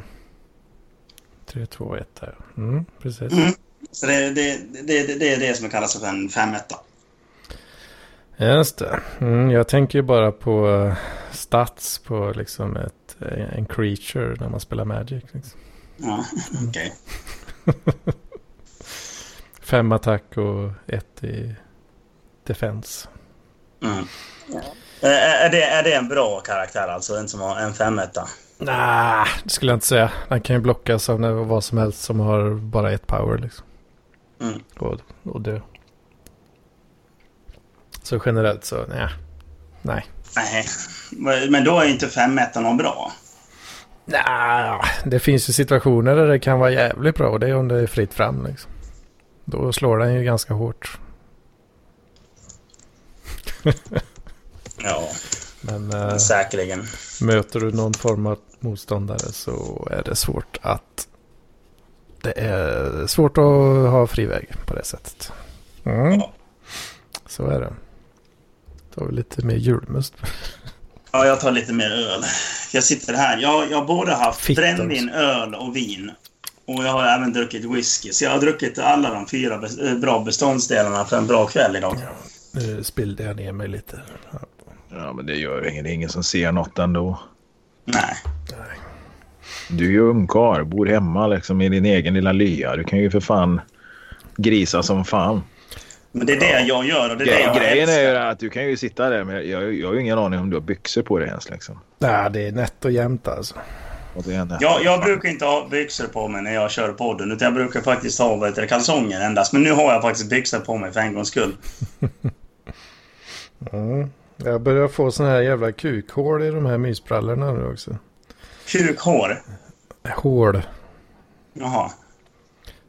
3, 2, 1 där. Mm, precis. Mm. Så det, det, det, det är det som kallas för en femetta. Just det. Mm, jag tänker ju bara på eh, stats på liksom ett, eh, en creature när man spelar Magic. Liksom. Ja, [laughs] okej. [laughs] Fem attack och ett i defense. Mm. Är, det, är det en bra karaktär alltså? En som har en femetta? Nej, det skulle jag inte säga. Den kan ju blockas av vad som helst som har bara ett power liksom. Mm. Och, och dö. Så generellt så, nej. Nej. Nej. Men då är inte femettan någon bra. Nej, det finns ju situationer där det kan vara jävligt bra och det är om det är fritt fram liksom. Då slår den ju ganska hårt. Ja, Men eh, säkerligen. möter du någon form av motståndare så är det svårt att Det är svårt att ha fri väg på det sättet. Mm. Ja. Så är det. Då har vi lite mer julmust. Ja, jag tar lite mer öl. Jag sitter här. Jag, jag har både haft brännvin, öl och vin. Och jag har även druckit whisky. Så jag har druckit alla de fyra eh, bra beståndsdelarna för en bra kväll idag. Nu spillde jag ner mig lite. Ja. Ja, men det gör ju ingen. Det är ingen som ser något ändå. Nej. Du är ju ungkarl, bor hemma liksom i din egen lilla lya. Du kan ju för fan grisa som fan. Men det är det jag gör och det är det jag Gre- Grejen är ju älskar. att du kan ju sitta där men jag, jag har ju ingen aning om du har byxor på dig ens liksom. Nej, det är nätt och jämnt alltså. Jag, jag brukar inte ha byxor på mig när jag kör podden. Utan jag brukar faktiskt ha det, kalsonger endast. Men nu har jag faktiskt byxor på mig för en gångs skull. [laughs] Mm. Jag börjar få såna här jävla kukhål i de här mysbrallorna nu också. Kukhår. Hål. Jaha.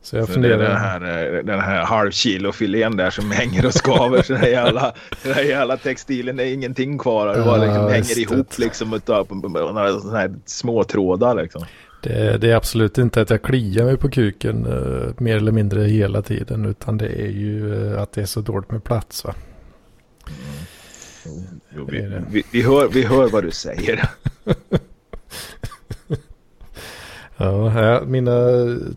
Så jag det är funderar. den här, eh, den här halvkilo-filén där som hänger och skaver. Så den här jävla, [laughs] den här jävla textilen det är ingenting kvar. Det bara liksom Ja, hänger ihop liksom utav några sådana här småtrådar liksom. Det, det är absolut inte att jag kliar mig på kuken eh, mer eller mindre hela tiden. Utan det är ju eh, att det är så dåligt med plats va. Jo, Det är vi, det. vi, vi, hör, vi hör vad du säger. [laughs] [laughs] Ja, mina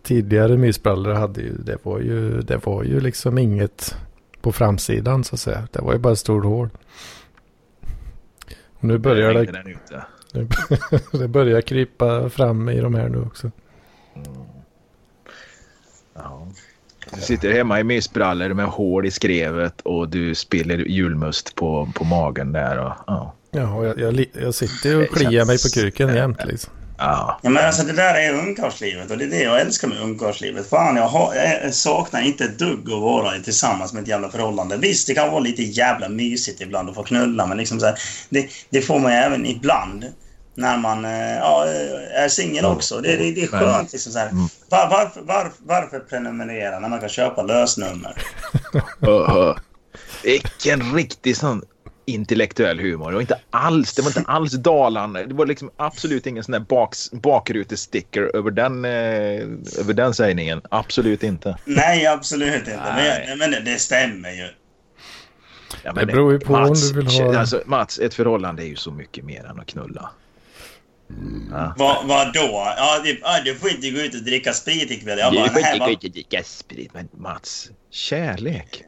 tidigare mysbrallor hade ju det, var ju, det var ju liksom inget på framsidan så att säga. Det var ju bara ett stort hål. Och nu börjar det, den ute. nu, [laughs] det börjar krypa fram i de här nu också. Ja. Du sitter hemma i mysbrallor med hål i skrevet och du spiller julmust på, på magen där. Och, ja. Ja, och jag, jag, jag sitter och kliar mig på kuken jämt liksom. Ja. Ja, men alltså det där är ungkarlslivet och det är det jag älskar med ungkarlslivet. Fan, jag, har, jag saknar inte ett dugg att vara tillsammans med ett jävla förhållande. Visst, det kan vara lite jävla mysigt ibland att få knulla, men liksom så här, det, det får man ju även ibland när man eh, ja, är singel också. Det, det, det är skönt. Liksom så här. Var, varför, var, varför prenumerera när man kan köpa lösnummer? [laughs] Vilken riktig sån intellektuell humor. Det var inte alls, det var inte alls dalande. Det var liksom absolut ingen sån där baks, bakrutesticker över den, eh, över den sägningen. Absolut inte. Nej, absolut inte. Nej. Men, men det, det stämmer ju. Ja, Det beror ju på om du vill ha- Alltså, Mats, ett förhållande är ju så mycket mer än att knulla. Ja. Vad vad då? Ja, det, ja, du får inte gå ut och dricka sprit ikväll. Jag bara, nej, vad- dricka sprit. Men Mats, kärlek.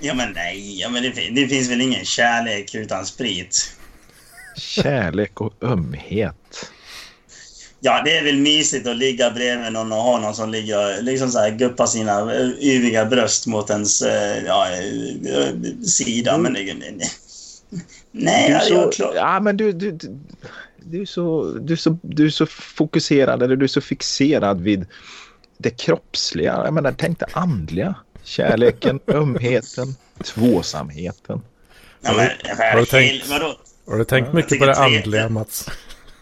Ja men nej, ja, men det, det finns väl ingen kärlek utan sprit? Kärlek och ömhet. Ja, det är väl mysigt att ligga bredvid någon och ha någon som ligger liksom så här guppar sina eh, yviga bröst mot ens eh, ja, eh, sida. Men det, nej, nej. Nej, Du är ja, så, jag klar. ja, men du, du, du, du, är så, du, är så, du är så fokuserad eller du är så fixerad vid det kroppsliga. Jag menar, tänk det andliga. Kärleken, ömheten, tvåsamheten. Ja, men, Har du tänkt- vadå? Har du tänkt mycket på det tre- andliga Mats?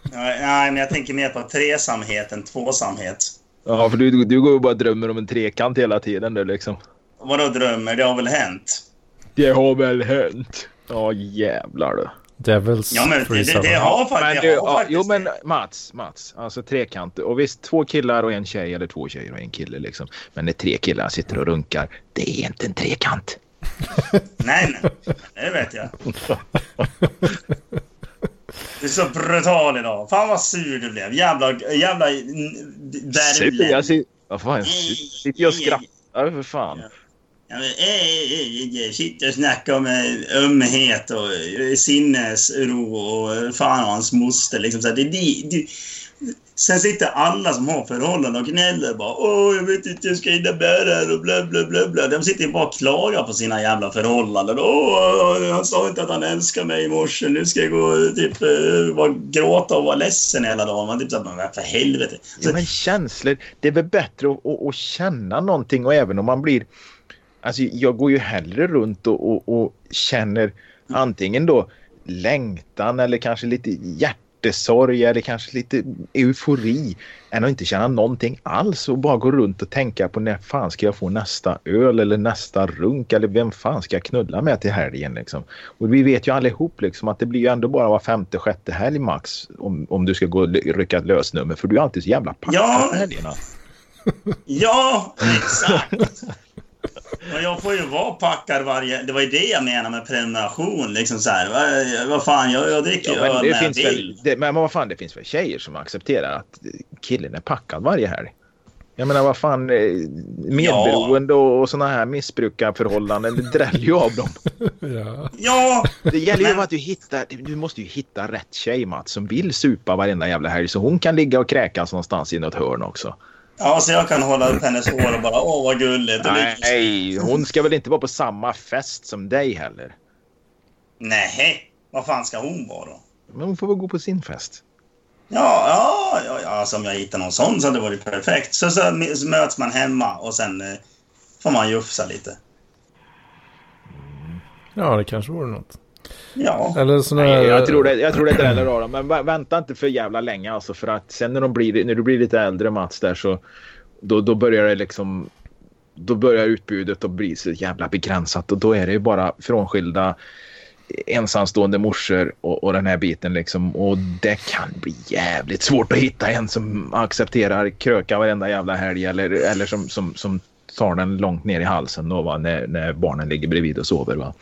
Ja, Nej, men jag tänker mer på tresamheten, tvåsamhet. Ja, för du, du går ju bara och drömmer om en trekant hela tiden. Du, liksom. Vadå drömmer? Det har väl hänt? Det har väl hänt. Ja, jävlar du. Devils Ja, men det, det, det har Men faktiskt... du, det har ja, faktiskt jo men Mats, Mats, alltså trekant. Och visst, två killar och en tjej eller två tjejer och en kille liksom. Men när tre killar sitter och runkar, det är inte en trekant. [laughs] Nej, nej. Det vet jag. Du är så brutal idag. Fan vad sur du blev. Jävla, jävla Sitter jag vad fan, sitter jag och skrattar för fan. Ja, men, eh, eh, eh, Sitter och snackar om eh, ömhet och eh, sinnesro och eh, fan och hans moster. Liksom, så här, det, det, det, sen sitter alla som har förhållanden och gnäller bara. Åh, jag vet inte hur jag ska hinna med det här och bla bla bla bla. De sitter ju bara och klagar på sina jävla förhållanden. Åh, han sa inte att han älskar mig i morse. Nu ska jag gå typ bara gråta och vara ledsen hela dagen. Man typ så men för helvete. Så, Ja, men känslor, det är väl bättre att, att, att känna någonting och även om man blir... Alltså jag går ju hellre runt och, och, och känner antingen då längtan eller kanske lite hjärtesorg eller kanske lite eufori än att inte känna någonting alls och bara gå runt och tänka på när fan ska jag få nästa öl eller nästa runk eller vem fan ska jag knulla med till helgen liksom. Och vi vet ju allihop liksom att det blir ju ändå bara var femte, sjätte helg max om, om du ska gå och rycka ett lösnummer för du är alltid så jävla packad Ja. på helgerna. Ja, exakt. Och jag får ju vara packad varje... Det var ju det jag menade med prenumeration. Liksom så här, vad, vad fan, jag, jag dricker ju Ja, men, öl det när jag finns väl, vill. det, men vad fan, det finns väl tjejer som accepterar att killen är packad varje helg. Jag menar vad fan, eh, medberoende och, och sådana här missbrukarförhållanden, det dräller ju av dem. [laughs] Ja. Ja, Det gäller ju Men- att du hittar, du måste ju hitta rätt tjej Mats som vill supa varenda jävla helg så hon kan ligga och kräkas någonstans i något hörn också. Ja, så jag kan hålla upp hennes hår och bara åh vad gulligt. Nej, nej, hon ska väl inte vara på samma fest som dig heller. Nej, vad fan ska hon vara då? Men hon får väl gå på sin fest. Ja, ja, ja, ja alltså om jag hittar någon sån så hade det varit perfekt. Så, så, så möts man hemma och sen eh, får man jufsa lite. ja, det kanske vore något. Ja, Eller sån här... Nej, jag tror det, jag tror det dräller av dem. Men vä- vänta inte för jävla länge alltså. För att sen när, de blir, när du blir lite äldre Mats där så då, då börjar det liksom då börjar utbudet att bli så jävla begränsat och då är det ju bara frånskilda ensamstående morsor och, och den här biten liksom. Och det kan bli jävligt svårt att hitta en som accepterar kröka varenda jävla helg eller, eller som, som, som tar den långt ner i halsen då, va? När, när barnen ligger bredvid och sover. Va?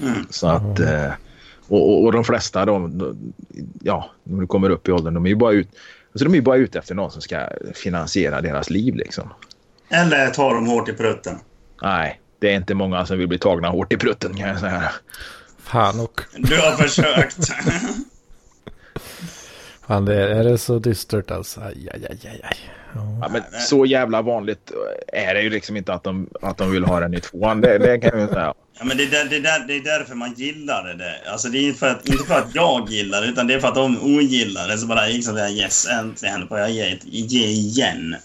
Mm. Så att, eh, och, och, och de flesta de, de, ja, när du kommer upp i åldern, de är ju bara ut, alltså de är bara ute efter någon som ska finansiera deras liv liksom. eller tar de hårt i prutten. Nej, det är inte många som vill bli tagna hårt i prutten kan jag säga. Fan och... Du har försökt. [laughs] Fan, det är, är det så dystert alltså? Aj, aj, aj, aj, aj. Ja. Ja, men så jävla vanligt är det ju liksom inte att de, att de vill ha den i tvåan. Det, det kan jag ju säga. Ja, men det, är där, det, är där, det är därför man gillar det. Alltså, det är inte för, att, inte för att jag gillar det, utan det är för att de ogillar det. Så bara liksom yes, äntligen får jag ge, ge igen.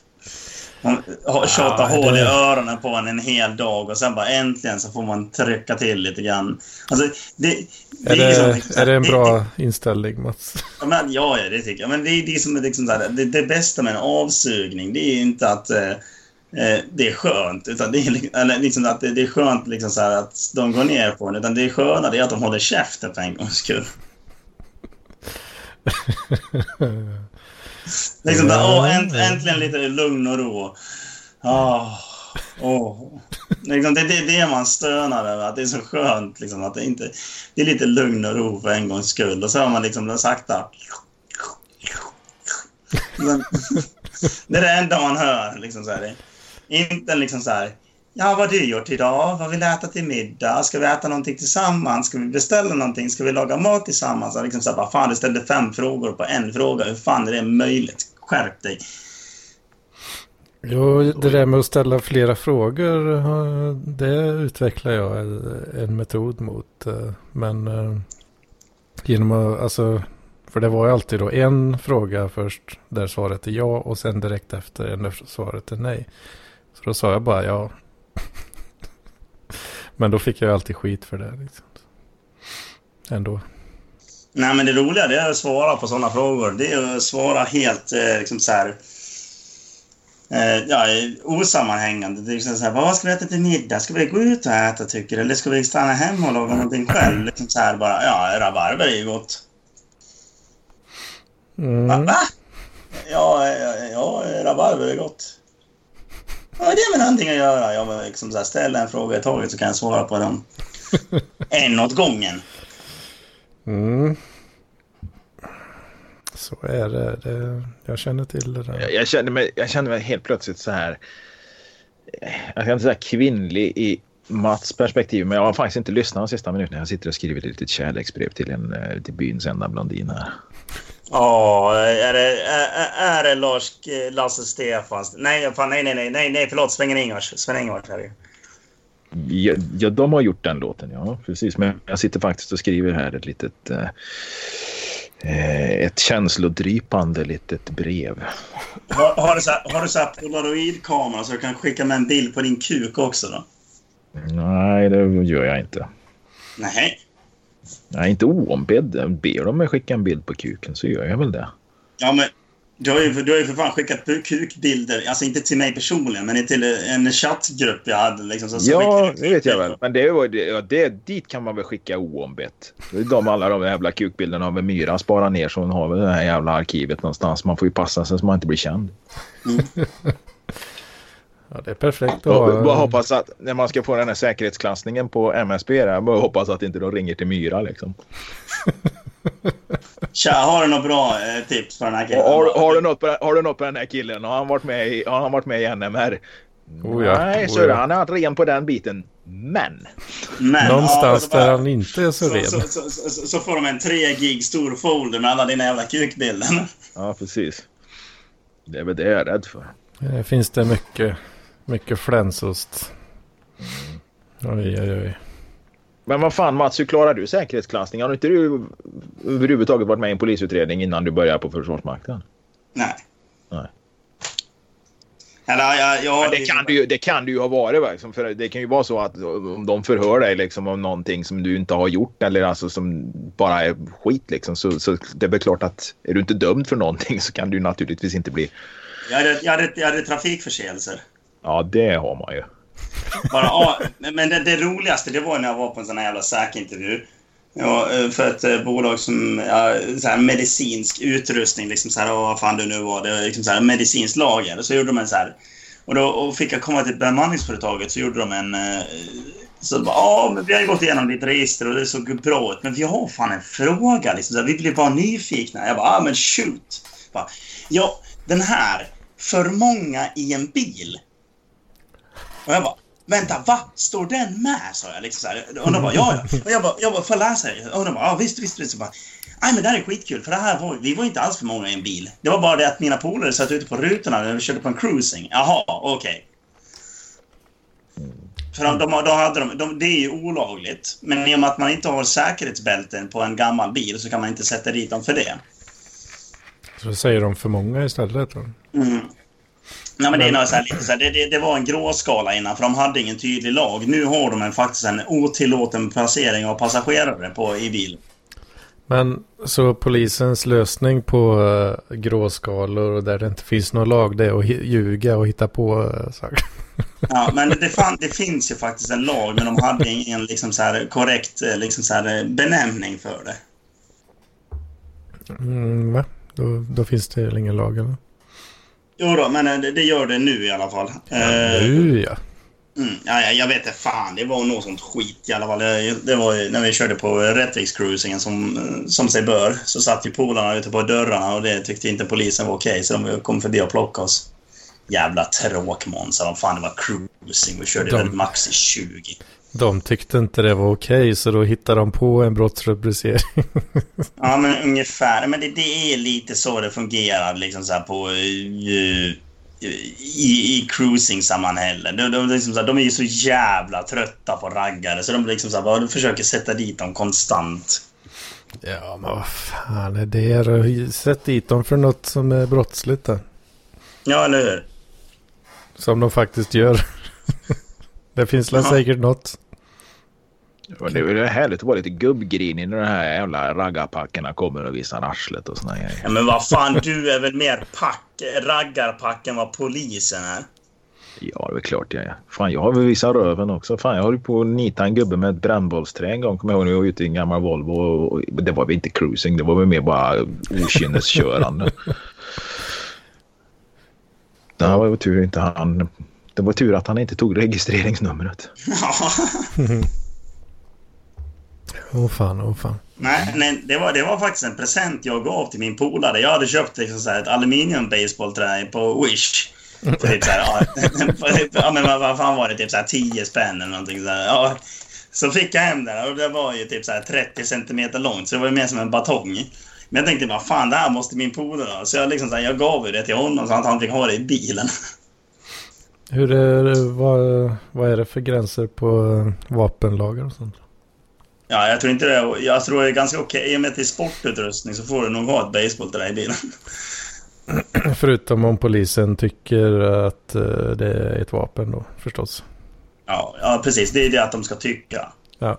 Man tjatar Ja, hål i öronen på en en hel dag och sen bara äntligen så får man trycka till lite grann. Alltså, det, Är, det, liksom liksom är det en det- bra inställning Mats? Ja, men, ja, det tycker jag. Men det är det som liksom så här, det, det bästa med en avsugning, det är inte att eh, eh, det är skönt, utan det är, liksom att det, är skönt liksom så att de går ner på en, utan det är sköna det är att de håller käften för en gångs skull. [laughs] liksom där, åh, änt, äntligen lite lugn och ro. Ah, åh. Liksom, det, det är det man stönar över, att det är så skönt. Liksom, att det, inte, det är lite lugn och ro för en gångs skull. Och så har man liksom sakta... Men, [laughs] det är det enda man hör. Liksom så här. Inte liksom så här... Ja, vad har du gjort idag? Vad vill du äta till middag? Ska vi äta någonting tillsammans? Ska vi beställa någonting? Ska vi laga mat tillsammans? Och Liksom så här, bara, fan, du ställde fem frågor på en fråga. Hur fan är det möjligt? Skärp dig. Jo, det där med att ställa flera frågor, det utvecklar jag en metod mot. Eh, men eh, genom att, alltså, för det var ju alltid då en fråga först där svaret är ja och sen direkt efter en där svaret är nej. Så då sa jag bara ja. [laughs] Men då fick jag alltid skit för det. Liksom. Ändå. Nej, men det roliga det är att svara på sådana frågor. Det är att svara helt eh, liksom så här, eh, ja, osammanhängande. Det är liksom så här, vad ska vi äta till middag? Ska vi gå ut och äta tycker du? Eller ska vi stanna hemma och laga någonting själv? Liksom så här bara, ja, rabarber är ju gott. Va? Mm. Va? Ja, ja, ja, rabarber är gott. Har det med någonting att göra? Jag var liksom så här, ställ en fråga i taget så kan jag svara på dem. [laughs] En åt gången. Mm. Så är det. det. Jag känner till det där. Jag, jag, kände mig, jag kände mig helt plötsligt så här. eh, Jag ska inte säga kvinnlig i Mats perspektiv, men jag har faktiskt inte lyssnat de sista minuterna. Jag sitter och skriver ett litet kärleksbrev till, en, eh, till byns enda blondin här. Ja, är det, är, är det Lars, Lasse Stefans? Nej, fan, nej, nej, nej, nej, nej, förlåt, Sven-Ingvars. Sven-Ingvars är det. Ja, ja, de har gjort den låten, ja. Precis. Men jag sitter faktiskt och skriver här ett litet... Eh, eh, ett känslodrypande litet brev. Har, har du så här, har du så här polaroidkamera så du kan skicka med en bild på din kuk också då? Nej, det gör jag inte. Nej. Är inte oombedd. Ber de mig skicka en bild på kuken så gör jag väl det. Ja, men du har ju, du har ju för fan skickat kukbilder. Alltså inte till mig personligen, men till en chattgrupp jag hade. Liksom, så, så Ja, det vet jag väl. Men det, var- ja, det, dit kan man väl skicka oombett. Det är De, alla de jävla kukbilderna har väl Myra sparat ner så hon har väl det här jävla arkivet någonstans. Man får ju passa sig så man inte blir känd. Ja, det är perfekt Och bara hoppas att när man ska få den här säkerhetsklassningen på MSB där, bara hoppas att inte de ringer till Myra liksom. [laughs] Tja, har du något bra eh, tips för den här killen? Har, har, du något på, har du något på den här killen? Har han varit med i, har han varit med i NMR? Oh ja, Nej, oh så ja. han har varit ren på den biten. Men. Men, Någonstans så bara- där han inte är så så, ren. så, så, så, så får de en 3 gig stor folder med alla dina jävla kukbilder. Ja, precis. Det är väl det jag är rädd för. Eh, Finns det mycket, mycket flänsost. Oj, oj, oj. Men vad fan Mats, hur klarar du säkerhetsklassning? Har inte du överhuvudtaget varit med i en polisutredning innan du började på Försvarsmakten? Nej. Nej. Eller jag... jag Men det, kan du, ju- det kan du ju ha varit. va? Liksom, för det kan ju vara så att om de förhör dig liksom, om någonting som du inte har gjort eller alltså, som bara är skit. Liksom, så, så det är väl klart att är du inte dömd för någonting så kan du naturligtvis inte bli... Jag hade, jag hade, jag hade trafikförseelser. Ja, det har man ju. Bara, ja, men det, det roligaste det var när jag var på en sån här jävla säkintervju. Ja, eh, för ett eh, bolag som ja, så här medicinsk utrustning, liksom så här, "Åh, vad fan det nu var, det var liksom så här medicinskt lager. Så gjorde de en så här, och då och fick jag komma till bemanningsföretaget så gjorde de en... Eh, så bara, ja, men vi har ju gått igenom ditt register och det såg bra ut, men vi har fan en fråga liksom. Så här, vi blir bara nyfikna. Jag bara, ja men shoot. Bara, ja, den här, för många i en bil. Och jag bara, vänta, va? Står den med? sa jag. Liksom så här. Och de bara, ja, ja. Och jag bara, jag bara får läsa det? Och de bara, ja visst, visst, visst. Bara, Nej men det här är skitkul för det här var, vi var inte alls för många i en bil. Det var bara det att mina polare satt ute på rutorna när vi körde på en cruising. Jaha, okej. För de, de, de hade de, de, det är ju olagligt. Men i och med att man inte har säkerhetsbälten på en gammal bil så kan man inte sätta dit dem för det. Så säger de för många istället. Då. Mm. Nej, men det, är så här, lite så här, det, det, det var en gråskala innan, för de hade ingen tydlig lag. Nu har de en, faktiskt en otillåten placering av passagerare på, i bil. Men så polisens lösning på uh, gråskalor och där det inte finns någon lag det är att ljuga och hitta på uh, saker. Ja, men det, fan, det finns ju faktiskt en lag, men de hade ingen liksom så här, korrekt eh, liksom så här, benämning för det. Mm, va? Då, då finns det ingen lag eller? Jo då, men eh, det, det gör det nu i alla fall. Eh, Nu ja. Mm, ja, ja, jag vet inte fan. Det var något sånt skit i alla fall. Det, det var när vi körde på Rättvikscruisingen som, som sig bör. Så satt ju polarna ute på dörrarna och det tyckte inte polisen var okej. så de kom förbi och plockade oss. Jävla tråkmånsar. De fan det var cruising. Vi körde De- väl max i 20. De tyckte inte det var okej så då hittade de på en brottsrubricering. Ja, men ungefär. Men det, det är lite så det fungerar liksom så på... eh, i, i cruising-sammanhällen. De, de, liksom så här, de är ju så jävla trötta på raggare så de liksom så här, bara försöker sätta dit dem konstant. ja men vad fan är det? Sätt dit dem för något som är brottsligt då. Ja, eller hur? Som de faktiskt gör. Det finns väl Ja. säkert något. Det är härligt att vara lite gubbgrinig när de här jävla raggarpackerna kommer och visar arslet och såna grejer. Ja, men vad fan, du är väl mer pack, raggarpack än vad polisen är? Ja, det är klart jag är. Fan, jag har väl visat röven också. Fan, jag höll på att nita en gubbe med ett brännbollsträ en gång. Kommer jag ihåg när jag var ute i en gammal Volvo. Och, och, det var väl inte cruising, det var väl mer bara okynneskörande. [laughs] det var tur inte han... Det var tur att han inte tog registreringsnumret. [laughs] Ja. [laughs] Åh fan, åh fan. Nej, nej det, var, det var faktiskt en present jag gav till min polare. Jag hade köpt liksom så här ett aluminium baseballträ på Wish. För typ så här, ja, [laughs] ja, men vad, vad fan var det? Typ så här 10 spänn eller någonting så här. Ja. Så fick jag hem det och det var ju typ så här 30 centimeter långt. Så det var ju mer som en batong. Men jag tänkte bara fan det här måste min polare ha. Så jag, liksom så här, jag gav ju det till honom så att han fick ha det i bilen. Hur är det, vad, vad är det för gränser på eh, vapenlagar och sånt? Ja, jag tror inte det. Jag tror det är ganska okej. I och med att det är sportutrustning så får du nog ha ett basebollträ i bilen. [clears throat] Förutom om polisen tycker att eh, det är ett vapen då förstås. Ja, ja, precis. Det är det att de ska tycka. Ja.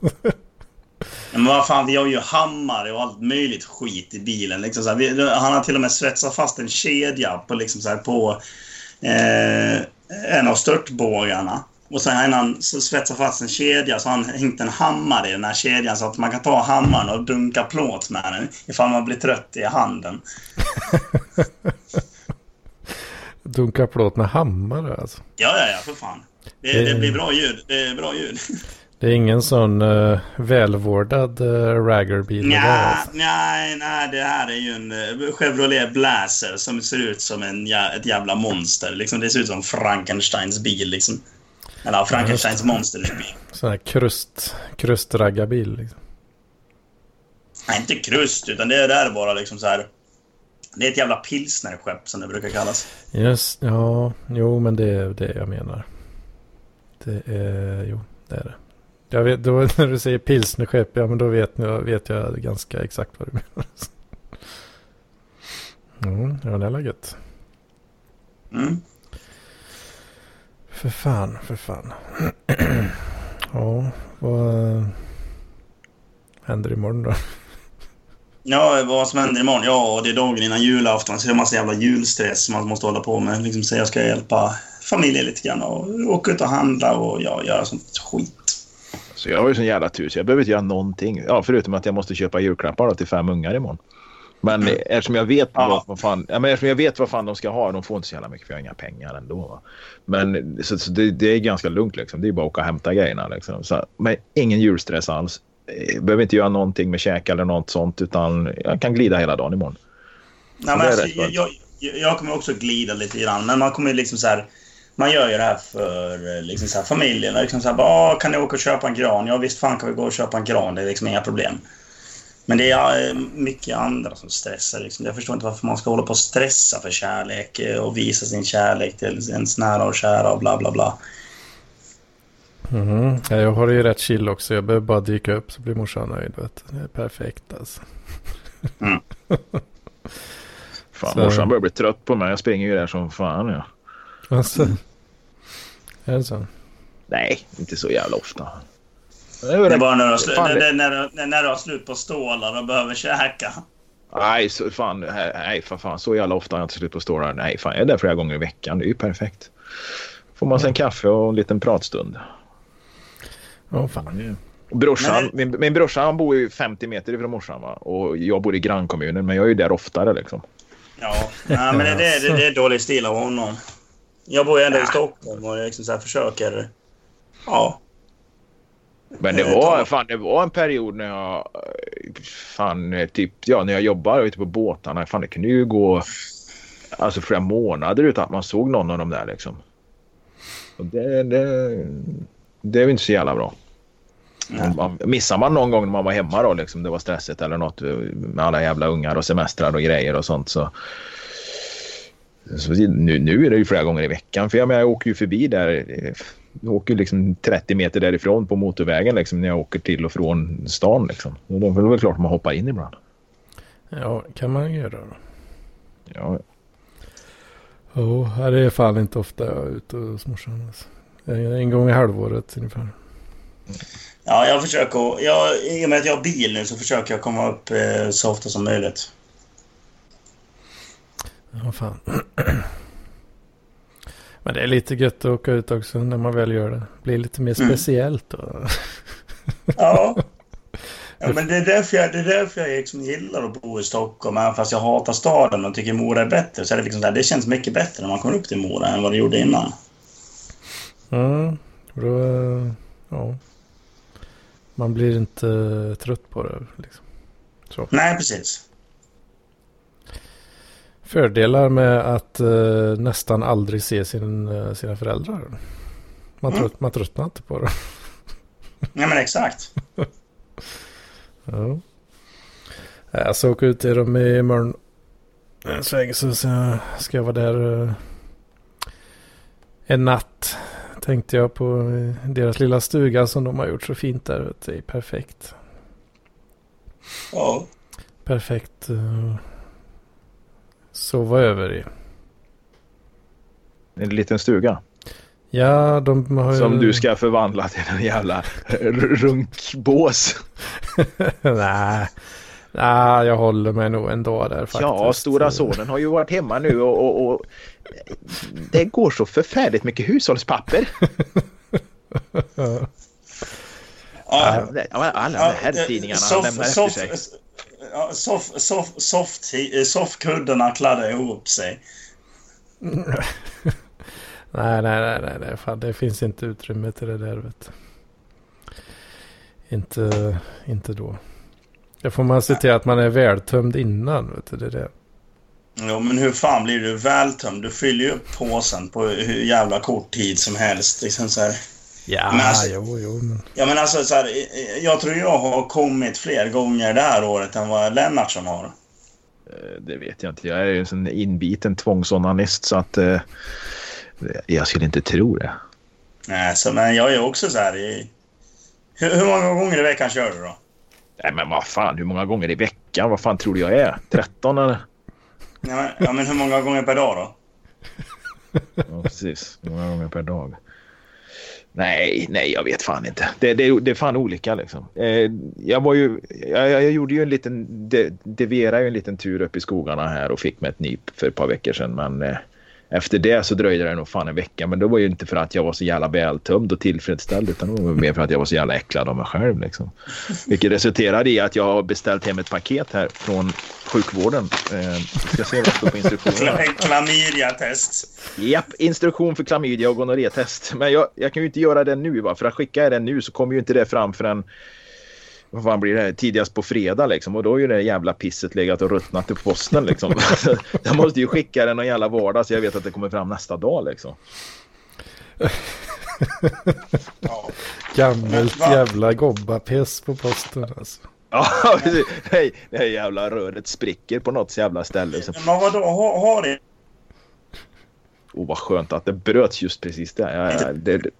[laughs] Men vad fan, vi har ju hammare och allt möjligt skit i bilen. Liksom här, vi, han har till och med svetsat fast en kedja på, liksom så här, på eh, en av störtbågarna. Och sen har han svetsat fast en kedja så han hängt en hammare i den här kedjan så att man kan ta hammaren och dunka plåt med den ifall man blir trött i handen. [laughs] Dunka plåt med hammare alltså. Ja, ja, ja, för fan. Det- det blir bra ljud. Det är bra ljud. [laughs] Det är ingen sån uh, välvårdad uh, där, Nja, alltså. nej, nej, det här är ju en eh, Chevrolet Blazer som ser ut som en, jä- ett jävla monster. Liksom, det ser ut som Frankensteins bil. Liksom. Eller ja, Frankensteins monsters bil. Sån här krust, krustraggarbil. Liksom. Nej, inte krust, utan det är där bara liksom så här. Det är ett jävla pilsnerskepp som det brukar kallas. Just, ja, jo men det är det jag menar. Det är, jo, det är det. Jag vet, då, [laughs] när du säger pilsnerskepp, ja men då vet jag, vet jag ganska exakt vad du menar. [laughs] Mm, ja, det är gött. Mm. För fan, för fan. [clears throat] ja, vad eh, händer imorgon då? [laughs] Ja, vad som händer imorgon? Ja, det är dagen innan julafton. Så det är en massa jävla julstress som man måste hålla på med. Liksom säga jag ska hjälpa familjen lite grann och åka ut och handla och ja, göra sånt skit. Så jag har ju sån jävla tur så jag behöver inte göra någonting. Ja, förutom att jag måste köpa julklappar då till fem ungar imorgon. Men eftersom jag vet Ja. vad, vad fan, ja, men eftersom jag vet vad fan de ska ha. De får inte så jävla mycket för jag har inga pengar ändå. Va? Men så, så det, det är ganska lugnt liksom. Det är bara att åka och hämta grejerna liksom. Så, men ingen julstress alls. Jag behöver inte göra någonting med käk eller något sånt utan jag kan glida hela dagen imorgon. Nej, men alltså, jag, jag, jag kommer också glida lite grann, men man kommer liksom så här... Man gör ju det här för eh, liksom så här, familjen. Liksom så här, bara, "Ah, kan ni åka och köpa en gran? Ja, visst fan kan vi gå och köpa en gran. Det är liksom inga problem. Men det är eh, mycket andra som stressar. Liksom. Jag förstår inte varför man ska hålla på och stressa för kärlek eh, och visa sin kärlek till ens nära och kära och bla bla bla. Mhm. Ja, jag har det ju rätt chill också. Jag behöver bara dyka upp så blir morsan nöjd. Vet du. Det är perfekt alltså. [laughs] Fan, Så- morsan börjar bli trött på mig. Jag springer ju där som fan. Ja. Alltså. Är det så? Nej, inte så jävla ofta. Det är Det är bara när du slu- Fan, när, det- när, när, du har slut på stålar och behöver käka. Nej, så, fan, nej, för fan, så jävla ofta har jag inte slut på stålar. Nej, fan, jag är där flera gånger i veckan. Det är ju perfekt. Får man sig en kaffe och en liten pratstund. Åh fan. Och Brorsan, Men min, min brorsa han bor ju 50 meter ifrån morsan va? och jag bor i grannkommunen men jag är ju där oftare liksom. Ja, nej, men det, det, det, det är dålig stil av honom. Jag bor ju ändå i Stockholm och jag liksom så här försöker... Ja. Men det Eh, var, fan, det var en period när jag fan typ ja när jag jobbade ute på båtarna. Fan det kunde ju gå alltså flera månader utan att man såg någon av dem där liksom. Och det, det, det är ju inte så jävla bra. Man, missar man någon gång när man var hemma då liksom det var stressigt eller något med alla jävla ungar och semestrar och grejer och sånt så. Nu, nu är det ju flera gånger i veckan för jag, menar, jag åker ju förbi där. eh, Jag åker liksom 30 meter därifrån på motorvägen liksom när jag åker till och från stan liksom. Och då är det väl klart man hoppar in ibland. Ja, kan man göra då. Ja, Ja, det är fan inte ofta jag är ute hos morsan. Alltså. En en gång i halvåret ungefär. Ja, jag försöker... Jag, I och med att jag har bil nu så försöker jag komma upp eh, så ofta som möjligt. Ja, fan. [clears throat] Men det är lite gött att åka ut också när man väl gör det. Blir lite mer Mm. speciellt då. [laughs] Ja. Ja, men det är därför jag, det är därför jag liksom gillar att bo i Stockholm. Även fast jag hatar staden och tycker Mora är bättre. Så är det liksom här, det känns mycket bättre när man kommer upp till Mora än vad det gjorde innan. Mm, då, ja. Man blir inte trött på det. Liksom. Nej, precis. Fördelar med att eh, nästan aldrig se sin, eh, sina föräldrar. Man, Mm. trött, man tröttnar inte på det. [laughs] Ja, men exakt. [laughs] Ja. Jag ska åka ut till dem imorgon. En sväng så ska jag vara där eh, en natt. Tänkte jag på eh, deras lilla stuga som de har gjort så fint där. Det är perfekt. Ja. Perfekt. Sova över i. en liten stuga. Ja, de har ju... Som du ska förvandla till en jävla runkbås. [laughs] Nej. Nej, jag håller mig nog ändå där faktiskt. Ja, stora sonen har ju varit hemma nu och, och, och det går så förfärligt mycket hushållspapper. [laughs] Ja. Alla, de här tidningarna han lämnar efter sig. Ja, soff, soff, soft, eh, soffkuddarna kladdar ihop sig. [laughs] Nej, nej, nej, nej, nej. Fan, det finns inte utrymme till det där vet. Inte, inte då. Det får man se till att man är vältömd innan. Vet du, det är det. Jo, men hur fan blir du vältömd? Du fyller ju upp påsen på hur jävla kort tid som helst. Liksom så här. Ja, Men alltså- jo, jo. Men... Ja, men alltså så här, jag tror jag har kommit fler gånger det här året än vad Lennartsson har. Eh, Det vet jag inte. Jag är ju en sån inbiten tvångsonanist så att eh, jag skulle inte tro det. Nej, så, men jag är också så här i... Hur, hur många gånger i veckan kör du då? Nej men vad fan, hur många gånger i veckan? Vad fan tror du jag är? 13 eller? Ja, men, ja, men hur många gånger per dag då? Ja, precis. Hur många gånger per dag? Nej, nej, jag vet fan inte. Det, det, det är fan olika liksom. Eh, jag var ju, jag, jag gjorde ju en liten, de, deverade ju en liten tur upp i skogarna här och fick mig ett nyp för ett par veckor sedan. Men eh, efter det så dröjde det nog fan en vecka. Men det var ju inte för att jag var så jävla vältömd och tillfredsställd utan det var mer för att jag var så jävla äcklad av mig själv liksom. Vilket resulterade i att jag har beställt hem ett paket här från sjukvården. Eh, ska se vad det står på instruktionerna. [laughs] Klamydia-test. Japp, instruktion för klamydia och gonorré-test. Men jag, jag kan ju inte göra det nu va? För att skicka den nu så kommer ju inte det fram förrän vad fan blir det? Tidigast på fredag liksom. Och då är ju det jävla pisset legat och ruttnat i posten liksom. [laughs] jag måste ju skicka den någon jävla vardag så jag vet att det kommer fram nästa dag liksom. [laughs] Ja. Gammalt Va? jävla gobbapiss på posten alltså. Ja. [laughs] Nej, det här jävla röret spricker på något jävla ställe. Så, Men vadå, har, har det... oh, vad skönt att det bröts just precis där. Ja, ja, det, det,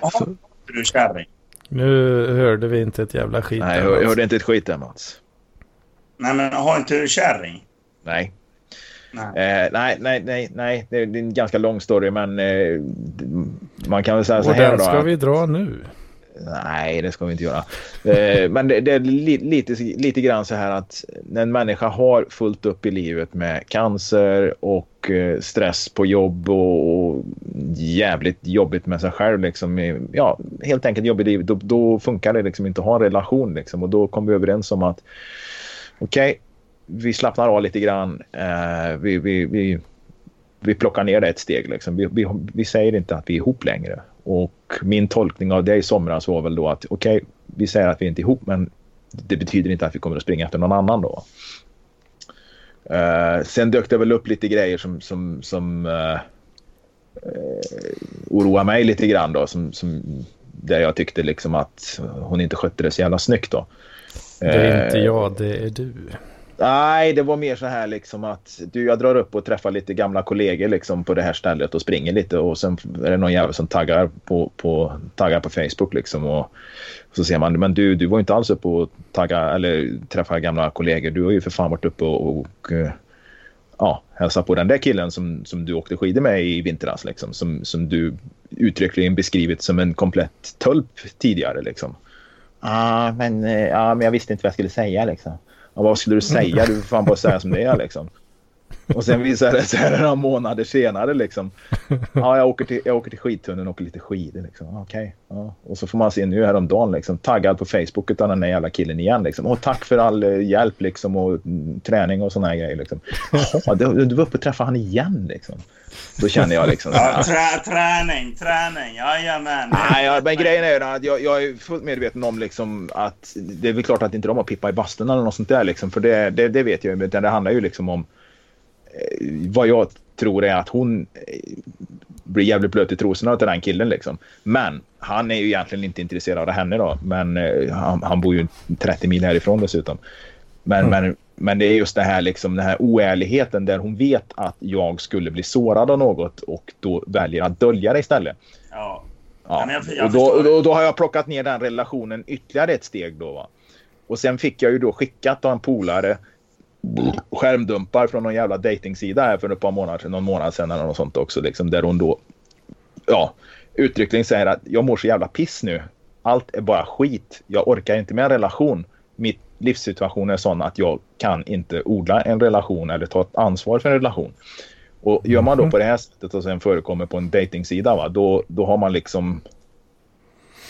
Har du kärring? Nu hörde vi inte ett jävla skit. nej, jag, jag hörde inte ett skit där Mats. Nej, men har inte du kärring? Nej. Nej. Eh, nej, nej, nej, nej. Det är, en ganska lång story men eh, man kan väl säga så Och här den då. ska att- vi dra nu. Nej, det ska vi inte göra. Eh, men det, det är lite, lite grann så här att när en människa har fullt upp i livet med cancer och eh, stress på jobb och, och jävligt jobbigt med sig själv. Liksom, ja, helt enkelt jobbigt liv. Då, då funkar det liksom inte att ha en relation. Liksom, och då kom vi överens om att okej, vi slappnar av lite grann. Eh, vi, vi, vi, vi plockar ner det ett steg. Liksom. Vi, vi, vi säger inte att vi är ihop längre. Och min tolkning av det i somras var väl då att okej, vi säger att vi inte är ihop men det betyder inte att vi kommer att springa efter någon annan då. Eh, sen dök det väl upp lite grejer som, som, som uh, oroar mig lite grann då. Som, som, där jag tyckte liksom att hon inte skötte det så jävla snyggt då. Det är inte Eh, jag, det är du. Nej, det var mer så här liksom att du, jag drar upp och träffar lite gamla kollegor liksom på det här stället och springer lite och sen är det någon jävel som taggar på, på, taggar på Facebook liksom och så ser man, men du, du var inte alls uppe och tagga eller träffa gamla kollegor. Du har ju för fan varit uppe och, och eh, ja, hälsa på den där killen som, som du åkte skidor med i vintras liksom, som, som du uttryckligen beskrivit som en komplett tölp tidigare liksom. Ja, men, eh, ja, men jag visste inte vad jag skulle säga liksom. Ja, vad skulle du säga? Du får fan bara säga som det är liksom. Och sen visar det sig några månader senare liksom. Ja, jag åker till, jag åker till skidtunneln och åker lite skidor liksom. Okej. Ja. Och så får man se nu häromdagen liksom. Taggad på Facebook av den där jävla killen igen liksom. Och tack för all eh, hjälp liksom och mm, träning och såna här grejer liksom. Jaha, du, du var uppe och träffade han igen liksom. Då känner jag liksom. Ja, trä, träning, träning. Jajamän. Nej, ja, men grejen är att jag, jag är fullt medveten om liksom att det är väl klart att inte de har Pippa i bastun eller något sånt där liksom. För det, det, det vet jag ju. Utan det handlar ju liksom om vad jag tror är att hon eh, blir jävligt blöt i trosorna till den killen liksom. Men han är ju egentligen inte intresserad av henne då. Men eh, han, han bor ju 30 mil härifrån dessutom. Men, men, men det är just det här liksom den här oärligheten där hon vet att jag skulle bli sårad av något och då väljer att dölja det istället. Ja. Ja. Jag- jag och, då, då, då har jag plockat ner den relationen ytterligare ett steg då. Va? Och sen fick jag ju då skickat av en polare skärmdumpar från någon jävla dejtingsida här för ett par månader sedan, någon månad sedan eller något sånt också. Liksom, där hon då ja, uttryckligen säger att jag mår så jävla piss nu. Allt är bara skit. Jag orkar inte med en relation. Mitt livssituation är sån att jag kan inte odla en relation eller ta ett ansvar för en relation. Och gör man då på det här sättet och sen förekommer på en dejtingsida va, då, då har man liksom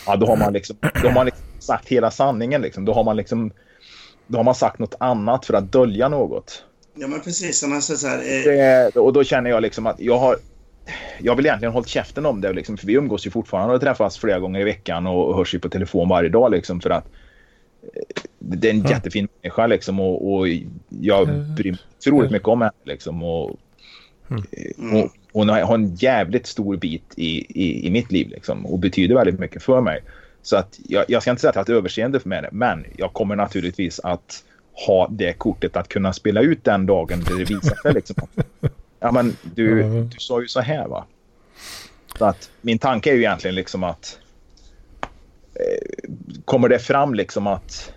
Ja, då har man liksom, då har man liksom sagt hela sanningen liksom. Då har man liksom då har man sagt något annat för att dölja något. Ja, men precis. Som alltså, så här, eh, Det, och då känner jag liksom att jag har... Jag vill egentligen hållit käften om det, liksom, för vi umgås ju fortfarande och träffas flera gånger i veckan och, hörs ju på telefon varje dag. Liksom, för att eh, det är en Ja. jättefin människa liksom, och, och jag bryr mig otroligt mycket om henne. Liksom, och, mm. och, hon har, har en jävligt stor bit i, i, i mitt liv liksom, och betyder väldigt mycket för mig. Så att jag, jag ska inte säga att jag har ett överseende med det, men jag kommer naturligtvis att ha det kortet att kunna spela ut den dagen det visar sig. Liksom. [laughs] Ja, men du, du sa ju så här va. Så att min tanke är ju egentligen liksom att eh, kommer det fram liksom att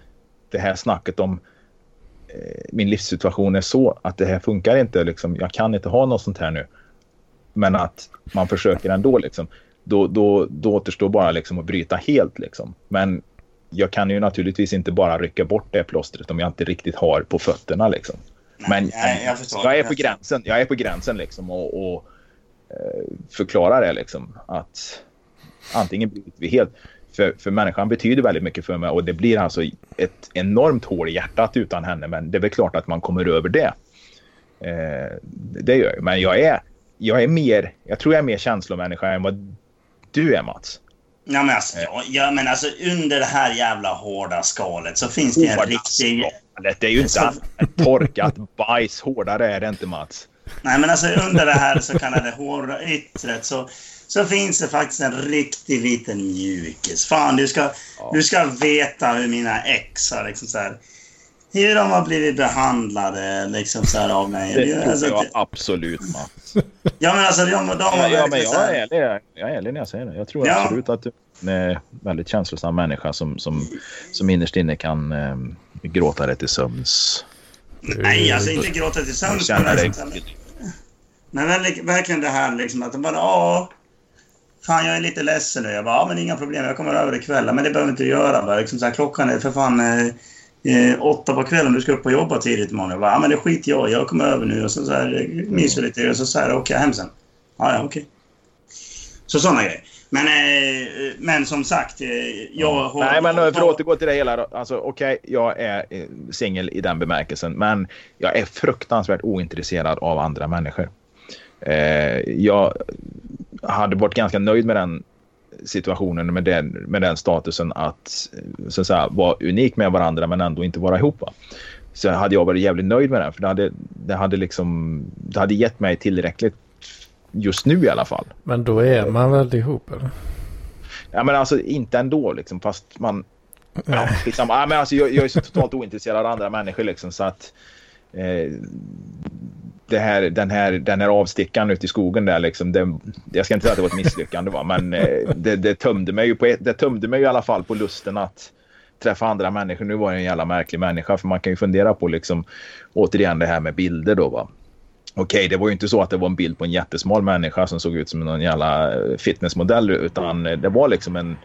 det här snacket om eh, min livssituation är så att det här funkar inte. Liksom, jag kan inte ha något sånt här nu. Men att man försöker ändå. Liksom, då, då, då återstår bara liksom att bryta helt. Liksom. Men jag kan ju naturligtvis inte bara rycka bort det plåstret om jag inte riktigt har på fötterna. Liksom. Men nej, jag jag är på gränsen. Jag är på gränsen liksom och, och eh, förklarar det liksom att antingen blir vi helt för, för människan betyder väldigt mycket för mig och det blir alltså ett enormt hål i hjärtat utan henne men det är väl klart att man kommer över det. Eh, det gör jag. Men jag är, jag är mer, jag tror jag är mer känslomänniska än vad du är Mats. Ja, men alltså, ja, ja, men alltså under det här jävla hårda skalet så finns det en Hårda riktig... skalet, Det är ju inte torkat bajs. Hårdare är det inte Mats. Nej, men alltså under det här så kallade hårda yttret så, så finns det faktiskt en riktig liten mjukis. Fan, du ska, du ska veta hur mina ex har liksom så här... Hur de har blivit behandlade liksom så här av mig. Det tror alltså, jag absolut Mats. ja, men alltså de, de har Ja, men jag är ärlig, jag är ärlig när jag säger det. Jag tror Ja. absolut att du är en väldigt känslosam människa som, som, som innerst inne kan eh, gråta dig till sömns. Nej, alltså inte gråta till sömns. men liksom- Men verkligen det här liksom att de bara ja. Fan jag är lite ledsen nu. Jag bara ja men inga problem jag kommer över ikväll. Men det behöver inte du göra. Bara, liksom så här, klockan är för fan eh, eh, åtta på kvällen du ska upp och jobba tidigt imorgon. Jag bara ja men det skiter jag. Jag kommer över nu och så, så här, eh, myser lite och så, så här åker jag hem sen. Ja ja okej. Så sådana grejer. Men, eh, men som sagt. Eh, jag har, Nej, men för att återgå till det hela. då. Alltså, Okej, jag är eh, singel i den bemärkelsen. Men jag är fruktansvärt ointresserad av andra människor. Eh, jag hade varit ganska nöjd med den situationen, med den, med den statusen att, eh, så att säga, vara unik med varandra men ändå inte vara ihop. Va? Så hade jag varit jävligt nöjd med den. För det hade, det hade, liksom, det hade gett mig tillräckligt just nu i alla fall. Men då är man väl ihop eller? Ja, men alltså inte ändå liksom, fast man... Ja, liksom, ja, men alltså, jag, jag är så totalt ointresserad av andra människor liksom så att... Eh, det här, den, här, den här avstickan ute i skogen där liksom, det, jag ska inte säga att det var ett misslyckande va, men eh, det, det, tömde mig ju på, ett- det tömde mig i alla fall på lusten att träffa andra människor. Nu var jag en jävla märklig människa för man kan ju fundera på liksom återigen det här med bilder då va. Okej, det var ju inte så att det var en bild på en jättesmal människa som såg ut som någon jävla eh, fitnessmodell utan eh, det var liksom en...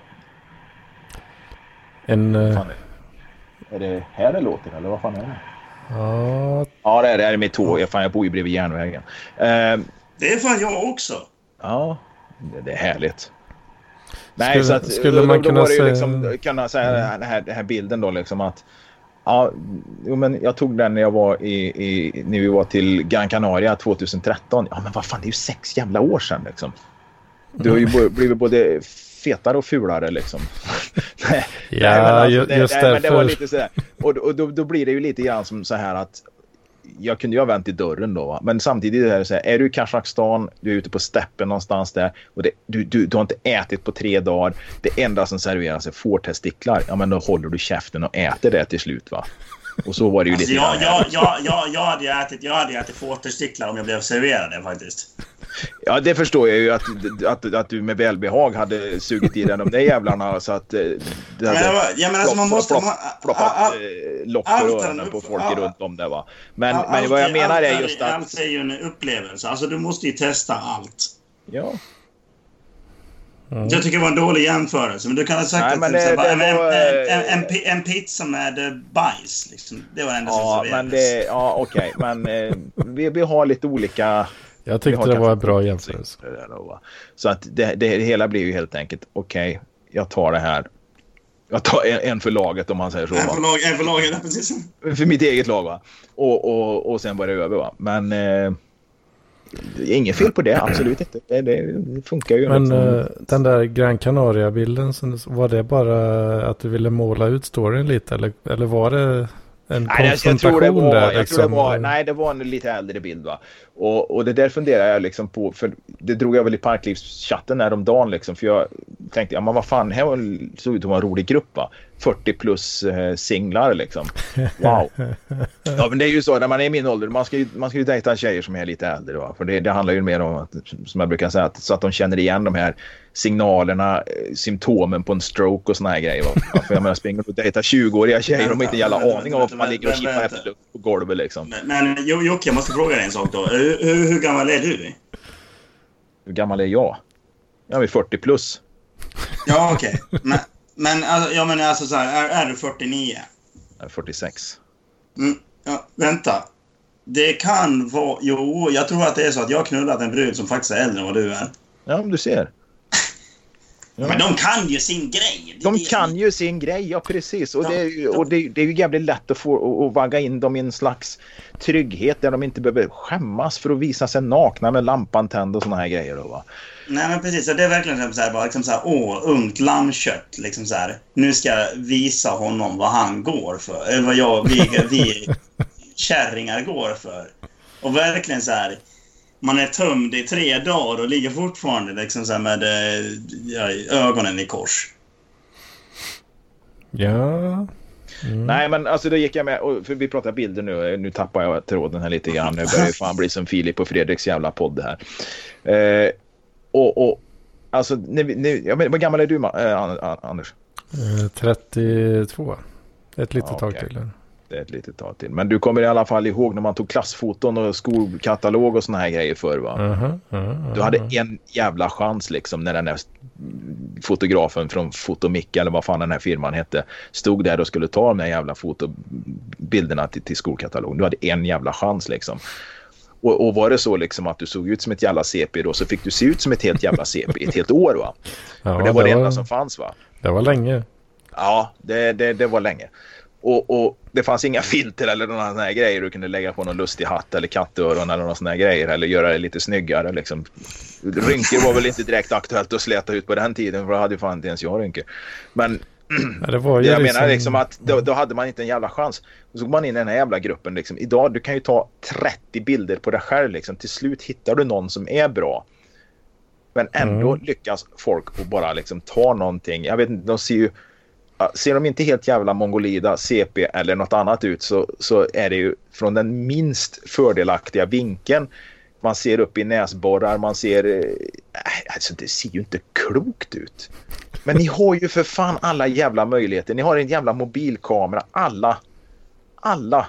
En... Fan, är det här det låter eller vad fan är det? Ja, Ja, det är, det är mitt tåg. Jag, fan, jag bor ju bredvid järnvägen. Eh, Det är fan jag också. ja, det, det är härligt. Nej, Skulle- så att, skulle då, man då kunna ju säga- liksom, kunna säga den, här, den här bilden då liksom att Ja, jo, men jag tog den när jag var i, i, när vi var till Gran Canaria 2013. Ja, men vad fan, det är ju sex jävla år sedan liksom. Du har ju bo- blivit både fetare och fulare liksom. [laughs] Nej, Ja, nej, men ju- det, just nej, men det var därför. lite sådär. Och, och då, då blir det ju lite grann som så här att jag kunde ju ha vänt i dörren då. Va? Men samtidigt är det så här, är du i Kazakstan, du är ute på steppen någonstans där och det, du, du, du har inte ätit på tre dagar. Det enda som serveras är fårtestiklar. Ja, men då håller du käften och äter det till slut va. Och så var det ju Alltså, lite jag, jag, jag, jag, jag, hade ju ätit, jag hade ju ätit fårtestiklar om jag blev serverad det faktiskt. Ja, det förstår jag ju att, att, att du med välbehag hade sugit i den de där jävlarna så att eh, det Men, hade ja, men alltså man måste... plopp- ploppat a- eh, lock allt för öronen en på folk a- runt om det va. Men, a- men allt vad jag menar allt är just att... Allt är ju en upplevelse. Alltså du måste ju testa allt. Ja. Jag tycker det var en dålig jämförelse, men du kan ha sagt Nej, att men det- exempel, det var, en, en, eh, en, en pizza med eh, bajs. Liksom. Det var det enda Ja, som men serverades. det... Ja, okej. Men eh, vi, vi har lite olika... jag tyckte det var en bra jämförelse. Så att det, det, det hela blir ju helt enkelt okej, jag tar det här. Jag tar en, en för laget om man säger så. En för lag- en för laget, precis. För mitt eget lag va. Och, och, och sen var det över va. Men eh, det är inget fel på det, absolut inte. Det, det funkar ju. Men liksom. eh, den där Gran Canaria-bilden, var det bara att du ville måla ut storyn lite? Eller, eller var det en Nej, jag, tror det var, där? jag tror Liksom? det var, nej, det var en lite äldre bild. Va? Och, och det där funderar jag liksom på. För det drog jag väl i Parklivschatten häromdagen. Liksom, för jag tänkte, ja men vad fan, här var- såg ut att vara en rolig grupp. Va? 40 plus eh, singlar liksom. Wow. [laughs] Ja men det är ju så när man är i min ålder. Man ska ju, man ska ju dejta tjejer som är lite äldre. Va? För det, det handlar ju mer om att, som jag brukar säga, att, så att de känner igen de här signalerna, eh, symptomen på en stroke och såna här grejer. Va? Ja, För jag menar, springer och dejtar 20-åriga tjejer. De har inte en jävla aning om varför man ligger och kippar vänta. äpplen på golvet liksom. Men, men Jo- Jocke, jag måste fråga dig en sak då. Hur, hur, hur gammal är du? Hur gammal är jag? Jag är 40 plus. Ja, okej. Men, men alltså, jag menar alltså så här, är, är du 49? Jag är 46. Mm, ja, vänta. Det kan vara... Jo, jag tror att det är så att jag har knullat en brud som faktiskt är äldre än vad du är. Ja, om du ser. Ja. Men de kan ju sin grej. De kan ju sin grej, ja precis. Och, Ja, det, är ju- och det, det är ju jävligt lätt att få att- vagga in dem i en slags trygghet där de inte behöver skämmas för att visa sig nakna med lampan tänd och såna här grejer. Då, va? Nej men precis, så det är verkligen som så här, bara liksom så här, åh, ungt lammkött. Liksom så här, nu ska jag visa honom vad han går för. Eller vad jag, vi, vi [laughs] kärringar går för. Och verkligen så här, man är tömd i tre dagar och ligger fortfarande liksom så här med eh, ja, ögonen i kors. Ja. Mm. Nej men alltså då gick jag med, och, för vi pratar bilder nu, nu tappar jag tråden här lite grann. Nu börjar ju fan bli som Filip och Fredriks jävla podd här. Eh, och, och alltså, när vi, när, ja, men, vad gammal är du eh, An- An- Anders? Eh, 32. Ett litet Ja, tag till. Det ett litet tag till. Men du kommer i alla fall ihåg när man tog klassfoton och skolkatalog och såna här grejer förr va? Aha, aha, Du hade en jävla chans liksom när den där fotografen från Fotomicka eller vad fan den här firman hette stod där och skulle ta de här jävla fotobilderna till, till skolkatalogen. Du hade en jävla chans liksom. Och, och var det så liksom att du såg ut som ett jävla CP då så fick du se ut som ett helt jävla CP ett helt år va? Ja, För det var det enda som fanns va? det var länge. Ja, det, det, det var länge. Och, och det fanns inga [laughs] filter eller några sådana här grejer. Du kunde lägga på någon lustig hatt eller kattöron eller några sådana här grejer. Eller göra det lite snyggare. Liksom. Rynkor var väl inte direkt aktuellt att släta ut på den tiden. För då hade ju fan inte ens jag rynkor. Men [clears throat] Ja, det var ju jag liksom, menar liksom att då, då hade man inte en jävla chans. Och så går man in i den här jävla gruppen. Liksom. Idag du kan ju ta 30 bilder på dig själv. Liksom. Till slut hittar du någon som är bra. Men ändå Mm. lyckas folk att bara liksom ta någonting. Jag vet inte, de ser ju... Ser de inte helt jävla mongolida, CP eller något annat ut så, så är det ju från den minst fördelaktiga vinkeln. Man ser upp i näsborrar, man ser... eh, äh, Alltså det ser ju inte klokt ut. Men ni har ju för fan alla jävla möjligheter. Ni har en jävla mobilkamera. Alla, alla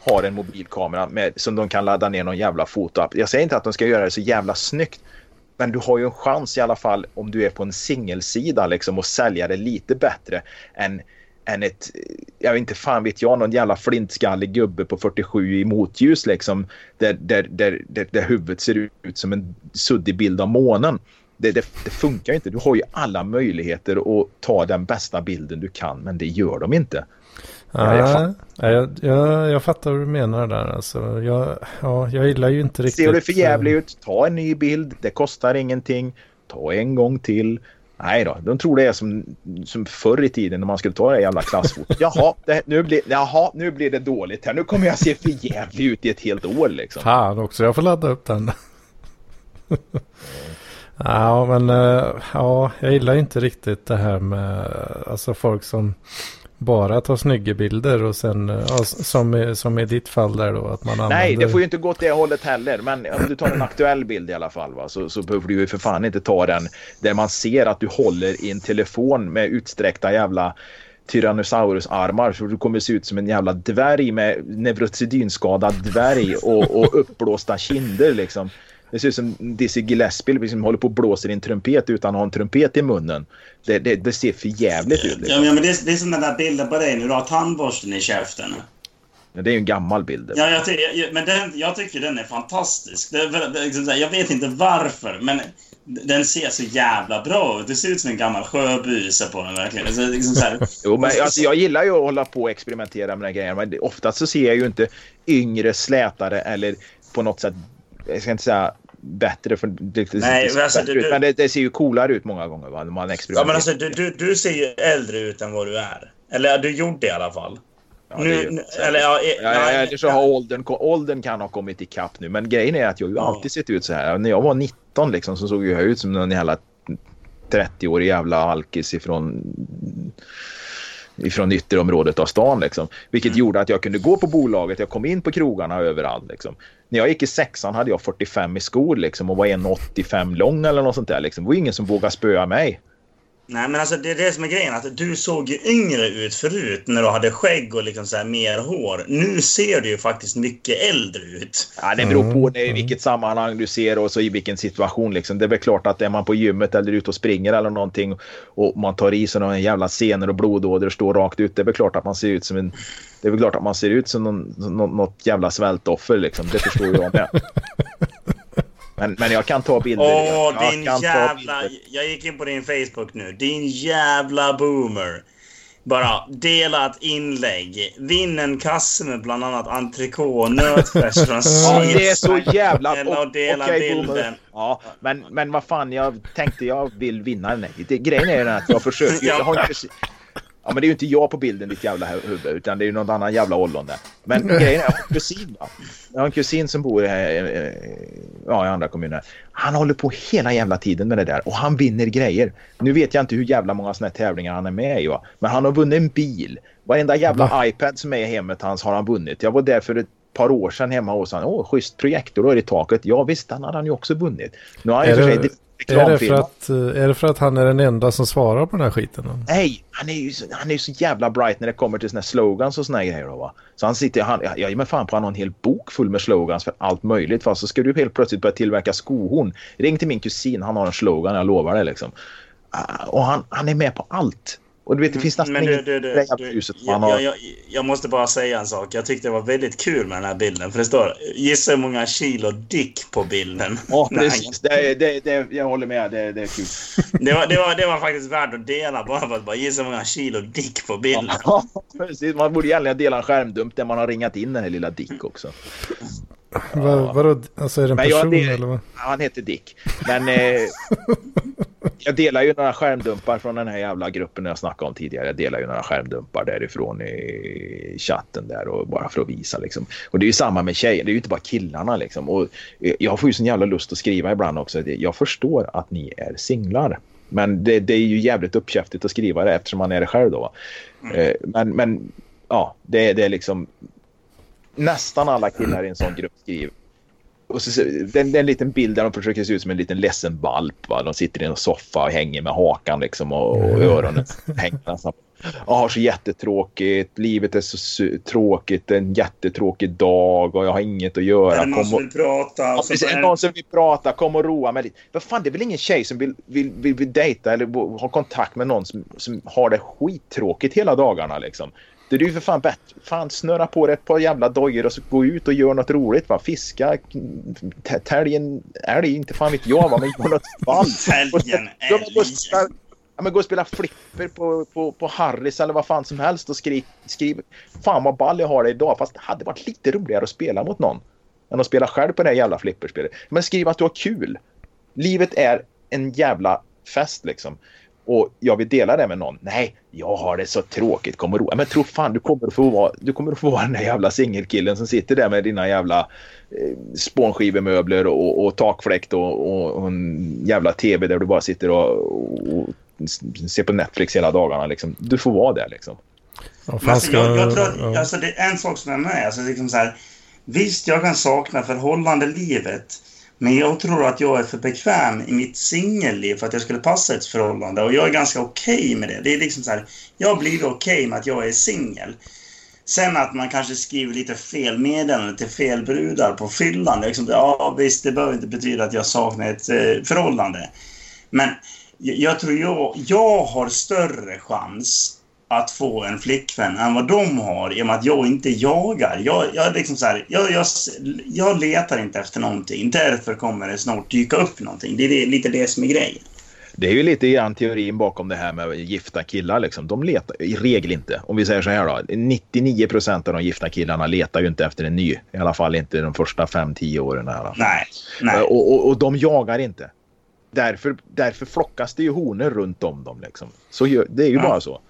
har en mobilkamera med, som de kan ladda ner någon jävla fotoapp. Jag säger inte att de ska göra det så jävla snyggt. Men du har ju en chans i alla fall om du är på en singelsida liksom och sälja det lite bättre än, än ett, jag vet inte fan vet jag, någon jävla flintskallig gubbe på 47 i motljus liksom. Där, där, där, där, där huvudet ser ut som en suddig bild av månen. Det, det, det funkar ju inte. Du har ju alla möjligheter att ta den bästa bilden du kan men det gör de inte. Ja, jag Ja, ja, jag, jag, jag fattar vad du menar där. Alltså, jag, ja, jag gillar ju inte riktigt. Ser det för jävligt eh, ut, ta en ny bild. Det kostar ingenting. Ta en gång till. Nej då, de tror det är som, som förr i tiden när man skulle ta det jävla klassfotot. [laughs] Jaha, det, nu, blir, jaha, nu blir det dåligt här. Nu kommer jag se för jävlig ut i ett helt år liksom. Fan också, jag får ladda upp den. ja, [laughs] men eh, ja, jag gillar inte riktigt det här med alltså folk som bara tar snygga bilder och sen eh, ja, som, som i ditt fall där då att man använder. Nej, det får ju inte gå åt det hållet heller. Men om du tar en aktuell bild i alla fall va, så, så behöver du ju för fan inte ta den där man ser att du håller i en telefon med utsträckta jävla Tyrannosaurus-armar så du kommer se ut som en jävla dvärg med neurosedynskadad dvärg och, och uppblåsta kinder liksom. Det ser ut som Dizzy Gillespie som håller på och blåser i en trumpet utan att ha en trumpet i munnen. Det, det, det ser för jävligt ut. Ja, Liksom. men det, är, det är som den där bilden på dig när du har tandborsten i käften. Men Det är ju en gammal bild. Ja, jag, jag, men den, jag tycker den är fantastisk. Liksom så jag vet inte varför, men Den ser så jävla bra ut. Det ser ut som en gammal sjöbuse på den verkligen. Alltså, liksom så här, [laughs] Jo, men alltså, jag gillar ju att hålla på och experimentera med den grejen. Men oftast så ser jag ju inte yngre, slätare eller på något sätt, jag ska inte säga bättre för det, det, Nej, det, men alltså, du- ut, men det, det ser ju coolare ut många gånger va, när man ja, men alltså, du, du, du ser ju äldre ut än vad du är. Eller du gjorde i alla fall. Ja, det nu, ju- eller ja, Ja, ja, eller så har åldern, åldern kan ha kommit ikapp nu. Men grejen är att jag har alltid sett ut så här. När jag var 19 liksom, så såg jag ut som någon jävla 30-årig jävla alkis ifrån ifrån ytterområdet av stan. Liksom. Vilket Mm. gjorde att jag kunde gå på bolaget. Jag kom in på krogarna överallt. Liksom. När jag gick i sexan hade jag 45 i skor liksom, och var 1,85 lång eller något sånt där. Liksom. Det var ingen som vågade spöa mig. Nej, men alltså det är det som är grejen. Att du såg ju yngre ut förut när du hade skägg och liksom så här mer hår. Nu ser du ju faktiskt mycket äldre ut. Ja, det beror på Mm, det, i vilket sammanhang du ser och så i vilken situation. Liksom. Det är väl klart att är man på gymmet eller ute och springer eller någonting och man tar i sig några jävla senor och blodådror står rakt ut. Det är väl klart att man ser ut som en... Det är väl klart att man ser ut som någon, något jävla svältoffer liksom. Det förstår jag med. [laughs] Men, men jag kan ta bilder. Åh, jag din jävla... Jag gick in på din Facebook nu. Din jävla boomer. Bara dela ett inlägg. Vinn en kasse med bland annat entrecote och nötfärs från [laughs] Ja, det är så jävla... Eller att dela boomer. bilden. Ja, men, men vad fan, jag tänkte jag vill vinna den här. Det, grejen är den att jag försöker... Jag har inte, ja, men det är ju inte jag på bilden, ditt jävla hu- huvud, utan det är ju någon annan jävla ollon där. Men grejen är, jag har en kusin va? Jag har en kusin som bor här, eh, ja, i andra kommuner. Han håller på hela jävla tiden med det där och han vinner grejer. Nu vet jag inte hur jävla många såna här tävlingar han är med i va? Men han har vunnit en bil. Varenda jävla Va? iPad som är i hemmet hans har han vunnit. Jag var där för ett par år sedan hemma hos honom. Åh, schysst projektor då i taket. Ja visst, den hade han ju också vunnit. Nu har han ju för sig är, det för att, eh, är det för att han är den enda som svarar på den här skiten? Nej, han är ju så, han är så jävla bright när det kommer till såna här slogans och såna här grejer. Då, va? Så han sitter, han, jag ger mig fan på han har en hel bok full med slogans för allt möjligt. Fast så ska du helt plötsligt börja tillverka skohorn. Ring till min kusin, han har en slogan, jag lovar det liksom. Ah, Och han, han är med på allt. Och du vet, det finns nästan Men du, du, du, du jag, han har. jag, jag, jag måste bara säga en sak. Jag tyckte det var väldigt kul med den här bilden. För det står gissa hur många kilo dick på bilden. Ja, [laughs] Nej, precis. Det, det, det, jag håller med, det, det är kul. [laughs] Det var, det, var, det var faktiskt värt att dela bara för att bara gissa hur många kilo dick på bilden. Ja, [laughs] precis. Man borde egentligen dela en skärmdump där man har ringat in den här lilla Dick också. Vad, vadå, alltså är det en Men jag- person det- eller vad? Han heter Dick. Men eh, jag delar ju några skärmdumpar från den här jävla gruppen jag snackade om tidigare. Jag delar ju några skärmdumpar därifrån i chatten där och bara för att visa liksom. Och det är ju samma med tjejer. Det är ju inte bara killarna liksom. Och eh, jag får ju sån jävla lust att skriva ibland också. Jag förstår att ni är singlar. Men det, det är ju jävligt uppkäftigt att skriva det eftersom man är det själv då. va. Eh, men, men ja, det, det är liksom nästan alla killar i en sån grupp skriver och så, det, är- en liten bild där de försöker se ut som en liten ledsen valp. Va? De sitter i en soffa och hänger med hakan liksom och, och öronen hänger nästan. Jag har så jättetråkigt. Livet är så tråkigt. En jättetråkig dag och jag har inget att göra. Är det någon som vill prata? Ja, Och så precis, är det någon som vill prata, kom och roa mig lite. Vad fan, det är väl ingen tjej som vill, vill, vill, vill dejta eller ha kontakt med någon som, som har det skittråkigt hela dagarna liksom. Det är ju för fan bättre. Fan snöra på dig ett par jävla dojor och så gå ut och gör något roligt va. Fiska, tälj en älg, inte fan vet jag va. Men gör något ballt. Tälj en älg. spela- Ja, men gå och spela flipper på, på, på Harris eller vad fan som helst och skriv, skriv Fan vad ball jag har det idag. Fast det hade varit lite roligare att spela mot någon. Än att spela själv på det här jävla flipperspelet. Men skriv att du har kul. Livet är en jävla fest liksom. Och jag vill dela det med någon. Nej, jag har det så tråkigt. Kommer ro. Men tro fan, du kommer att få vara, du kommer att få vara den där jävla singelkillen som sitter där med dina jävla eh, spånskivemöbler och, och takfläkt och, och, och en jävla tv där du bara sitter och, och ser på Netflix hela dagarna. Liksom. Du får vara där liksom. Alltså, jag, jag tror att, alltså, det är en sak som är med. Alltså, liksom så här, visst, jag kan sakna förhållandelivet. Men jag tror att jag är för bekväm i mitt singelliv för att jag skulle passa ett förhållande. Och jag är ganska okej med det. Det är liksom så här, jag har blivit okej med att jag är singel. Sen att man kanske skriver lite fel meddelande till fel brudar på fyllan. Liksom, ja, visst, det behöver inte betyda att jag saknar ett eh, förhållande. Men jag, jag tror jag, jag har större chans att få en flickvän än vad de har i och med att jag inte jagar. Jag, jag, liksom så här, jag, jag, jag letar inte efter någonting. Därför kommer det snart dyka upp någonting. Det är det, lite det som är grejen. Det är ju lite grann teorin bakom det här med gifta killar. Liksom. De letar i regel inte. Om vi säger så här då. 99 procent av de gifta killarna letar ju inte efter en ny. I alla fall inte de första 5-10 åren. Här. Nej. nej. Och, och, och de jagar inte. Därför, därför flockas det ju honor runt om dem. Liksom. Så det är ju Ja. bara så.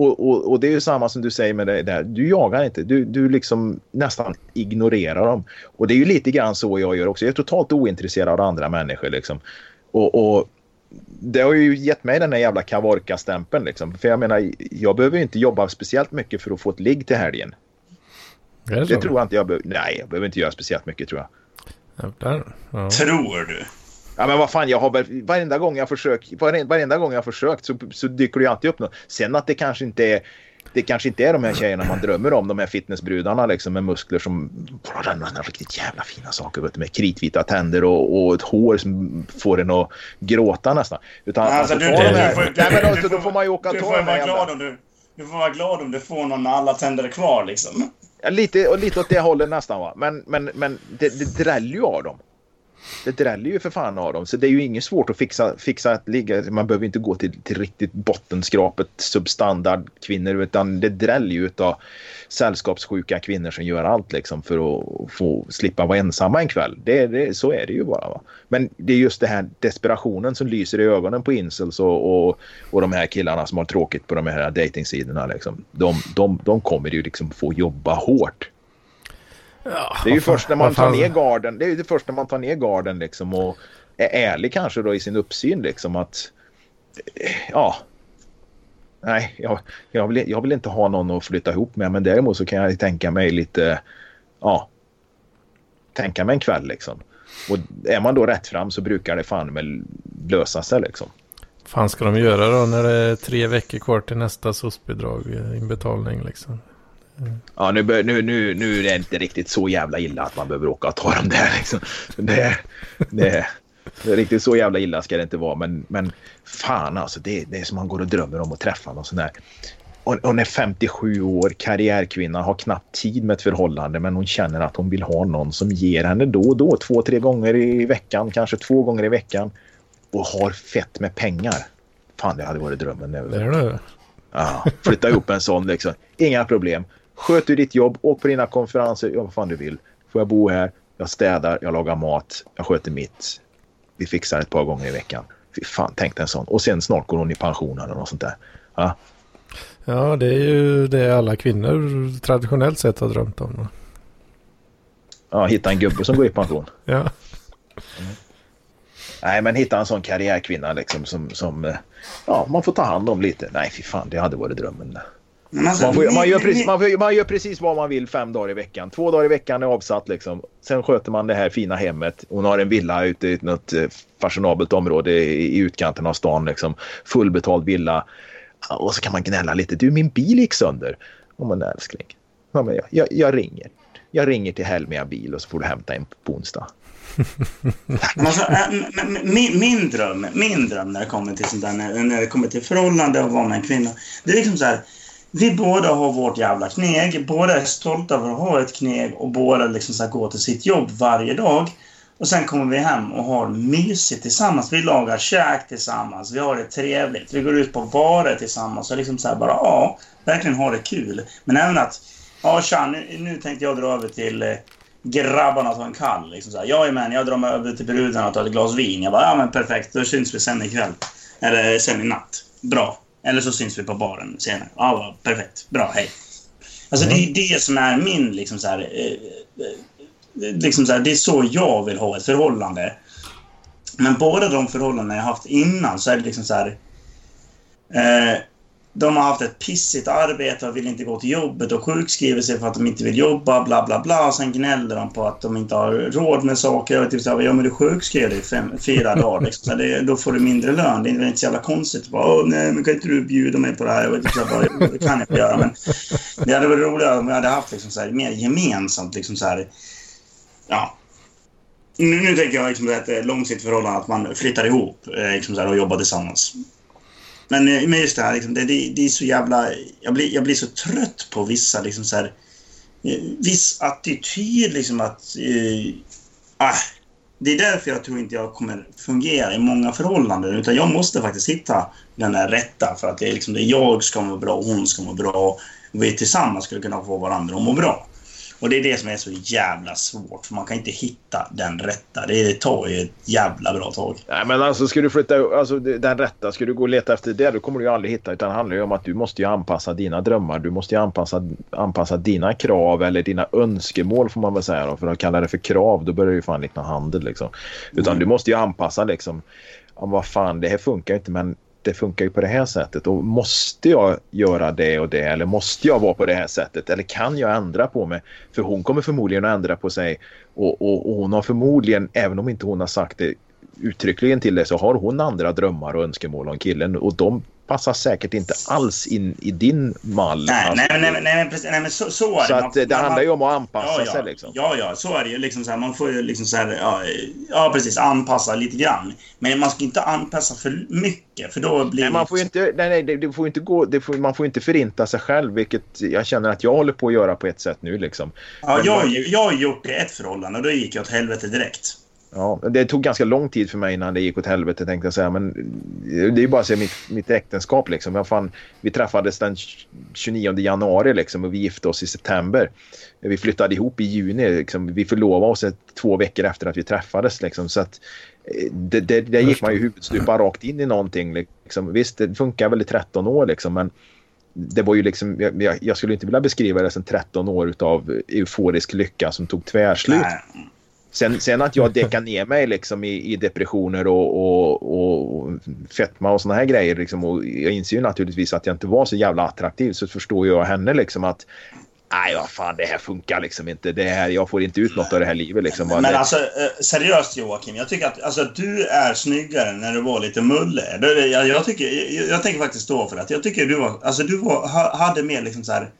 Och, och, och det är ju samma som du säger med det där. Du jagar inte. Du, du liksom nästan ignorerar dem. Och det är ju lite grann så jag gör också. Jag är totalt ointresserad av andra människor. Liksom. Och, och det har ju gett mig den här jävla Kavorka-stämpeln. Liksom. För jag menar, jag behöver ju inte jobba speciellt mycket för att få ett ligg till helgen. Det Det tror jag inte jag behöver. Nej, jag behöver inte göra speciellt mycket tror jag. Jävlar. Ja. Tror du? Ja men vad fan, jag har varenda gång jag försökt, varenda, gång jag försökt så, så dyker det ju alltid upp något. Sen att det kanske inte är det kanske inte är de här tjejerna man drömmer om, de här fitnessbrudarna liksom med muskler som bara rönar riktigt jävla fina saker vet du, med kritvita tänder och, och ett hår som får en att gråta nästan. Utan Alltså, alltså, du, du, här, du, får- nej, men du alltså, då får man ju åka och ta de här glad om du... Du får vara glad om du får någon med alla tänder kvar liksom. Ja, lite, och lite åt det hållet nästan va. Men, men, men det, det dräller ju av dem. Det dräller ju för fan av dem. Så det är ju inget svårt att fixa, fixa att ligga. Man behöver inte gå till, till riktigt bottenskrapet substandard kvinnor. Utan det dräller ju av sällskapssjuka kvinnor som gör allt liksom för att få slippa vara ensamma en kväll. Det, det, så är det ju bara. Va? Men det är just det här desperationen som lyser i ögonen på incels och, och, och de här killarna som har tråkigt på de här datingsidorna. Liksom. De, de, de kommer ju liksom få jobba hårt. Ja, Det är ju först när man tar ner garden. Det är ju det först när man tar ner garden liksom och är ärlig kanske då i sin uppsyn liksom att eh, ja. Nej, jag, jag, vill, jag vill inte ha någon att flytta ihop med men däremot så kan jag tänka mig lite ja. Tänka mig en kväll liksom. Och är man då rätt fram så brukar det fan väl lösa sig liksom. fan ska de göra då när det är tre veckor kvar till nästa SOS-bidrag eh, inbetalning liksom? Ja, nu, nu, nu, nu är det inte riktigt så jävla illa att man behöver åka och ta dem där. Liksom. Det, det, det är riktigt så jävla illa ska det inte vara. Men, men fan alltså, det, det är som man går och drömmer om att träffa någon sån där. Hon är 57 år, karriärkvinna, har knappt tid med ett förhållande men hon känner att hon vill ha någon som ger henne då och då, två, tre gånger i veckan, kanske två gånger i veckan och har fett med pengar. Fan, det hade varit drömmen. Det är det. Ja, flytta ihop en sån liksom. Inga problem. Sköt du ditt jobb, åk på dina konferenser, gör vad fan du vill. Får jag bo här, jag städar, jag lagar mat, jag sköter mitt. Vi fixar ett par gånger i veckan. Fy fan, tänk dig en sån. Och sen snart går hon i pension eller något sånt där. Ja, Ja, det är ju det alla kvinnor traditionellt sett har drömt om. ja hitta en gubbe som går i pension. [laughs] Ja, Nej, men hitta en sån karriärkvinna liksom som, som eh, ja, man får ta hand om lite. Nej, fy fan, det hade varit drömmen. Alltså, Man, får, man, gör precis, man, får, man gör precis vad man vill fem dagar i veckan. Två dagar i veckan är avsatt liksom. Sen sköter man det här fina hemmet. Hon har en villa ute i något eh, fashionabelt område i, i utkanten av stan liksom. Fullbetald villa. Och så kan man gnälla lite. Du, min bil gick sönder. Oh, men älskling. Ja, men jag, jag, jag ringer. Jag ringer till Helmia bil och så får du hämta en på onsdag. [laughs] Alltså, äh, min, min, dröm, min dröm när det kommer till sånt där, när, när det kommer till förhållande och vara med en kvinna. Det är liksom så här. Vi båda har vårt jävla kneg. Båda är stolta över att ha ett kneg och båda liksom så går till sitt jobb varje dag. Och sen kommer vi hem och har mysigt tillsammans. Vi lagar käk tillsammans. Vi har det trevligt. Vi går ut på barer tillsammans och liksom så här bara, ja, verkligen ha det kul. Men även att, ja tja, nu, nu tänkte jag dra över till eh, grabbarna grabbarna ta en kall. Liksom så här. Jajamän, jag drar mig över till brudarna och tar ett glas vin. Jag bara, ja men perfekt, då syns vi sen ikväll. Eller sen i natt. Bra. Eller så syns vi på baren senare. Ja, bra, perfekt. Bra, hej. Alltså det är det som är min liksom så här, eh, eh, liksom så här, Det är så jag vill ha ett förhållande. Men båda de förhållanden jag haft innan så är det liksom så här... Eh, de har haft ett pissigt arbete och vill inte gå till jobbet och sjukskriver sig för att de inte vill jobba, bla bla bla. Och sen gnäller de på att de inte har råd med saker. Och typ så här, ja men du sjukskrev dig i fem, fyra dagar. [laughs] Liksom. Så det, då får du mindre lön. Det är inte så jävla konstigt. Bara, Åh, nej, men kan inte du bjuda mig på det här? Vet inte, så här, bara, det kan jag inte göra. Men det hade varit roligare om vi hade haft liksom så här, mer gemensamt. Liksom så här, ja. Nu, nu tänker jag liksom att ett långsiktigt förhållande, att man flyttar ihop eh, liksom så här, och jobbar tillsammans. Men, eh, men just det här, liksom, det, det, det är så jävla... Jag blir, jag blir så trött på vissa liksom så här, eh, viss attityd liksom att... Eh, ah, det är därför jag tror inte jag kommer fungera i många förhållanden. Utan jag måste faktiskt hitta den där rätta. För att det är liksom det jag ska må bra, hon ska må bra. Och vi tillsammans skulle kunna få varandra att må bra. Och det är det som är så jävla svårt. För man kan inte hitta den rätta. Det tar ju ett jävla bra tag. Nej, men alltså ska du flytta, alltså den rätta, ska du gå och leta efter det, då kommer du ju aldrig hitta. Utan det handlar ju om att du måste ju anpassa dina drömmar. Du måste ju anpassa, anpassa dina krav eller dina önskemål får man väl säga då. För att kalla det för krav, då börjar det ju fan likna handel liksom. Utan du måste ju anpassa liksom. Ja, vad fan, det här funkar inte men det funkar ju på det här sättet. Och måste jag göra det och det eller måste jag vara på det här sättet? Eller kan jag ändra på mig? För hon kommer förmodligen att ändra på sig. Och, och, och hon har förmodligen, även om inte hon har sagt det uttryckligen till det så har hon andra drömmar och önskemål om killen. Och de passar säkert inte alls in i din mall. Nej, alltså. nej, nej, nej, nej, men precis, nej, men så, så är Så det. att det Man- handlar ju om att anpassa ja, ja, sig liksom. Ja, ja, så är det ju. Liksom så här, man får ju liksom så här, ja, ja, precis, anpassa lite grann. Men man ska inte anpassa för mycket, för då blir Nej, man får ju inte, nej, nej, det, det får inte gå, det får, man får inte förinta sig själv, vilket jag känner att jag håller på att göra på ett sätt nu liksom. Ja, Men jag, man- jag har gjort det i ett förhållande och då gick jag åt helvete direkt. Ja, det tog ganska lång tid för mig innan det gick åt helvete tänkte jag säga. Men det är ju bara att se mitt, mitt äktenskap liksom. Jag fan, vi träffades den 29 januari liksom och vi gifte oss i september. Vi flyttade ihop i juni. Liksom. Vi förlovade oss ett, två veckor efter att vi träffades. Liksom. Så att, eh, det, det, där gick man ju huvudstupa rakt in i någonting. Liksom. Visst, det funkar väl i 13 år liksom, men det var ju liksom, jag, jag skulle inte vilja beskriva det som 13 år av euforisk lycka som tog tvärslut. Nej. Sen, sen att jag däckar ner mig liksom i, i depressioner och, och, och fetma och såna här grejer. Liksom, och jag inser ju naturligtvis att jag inte var så jävla attraktiv. Så förstår jag henne liksom att nej, vad fan, det här funkar liksom inte. Det här, jag får inte ut något av det här livet. Liksom. Men det- alltså eh, seriöst Joakim, jag tycker att alltså, du är snyggare när du var lite mulle. Jag, jag, tycker, jag, jag tänker faktiskt stå för det. Jag tycker du var, alltså du var, hade mer liksom så här.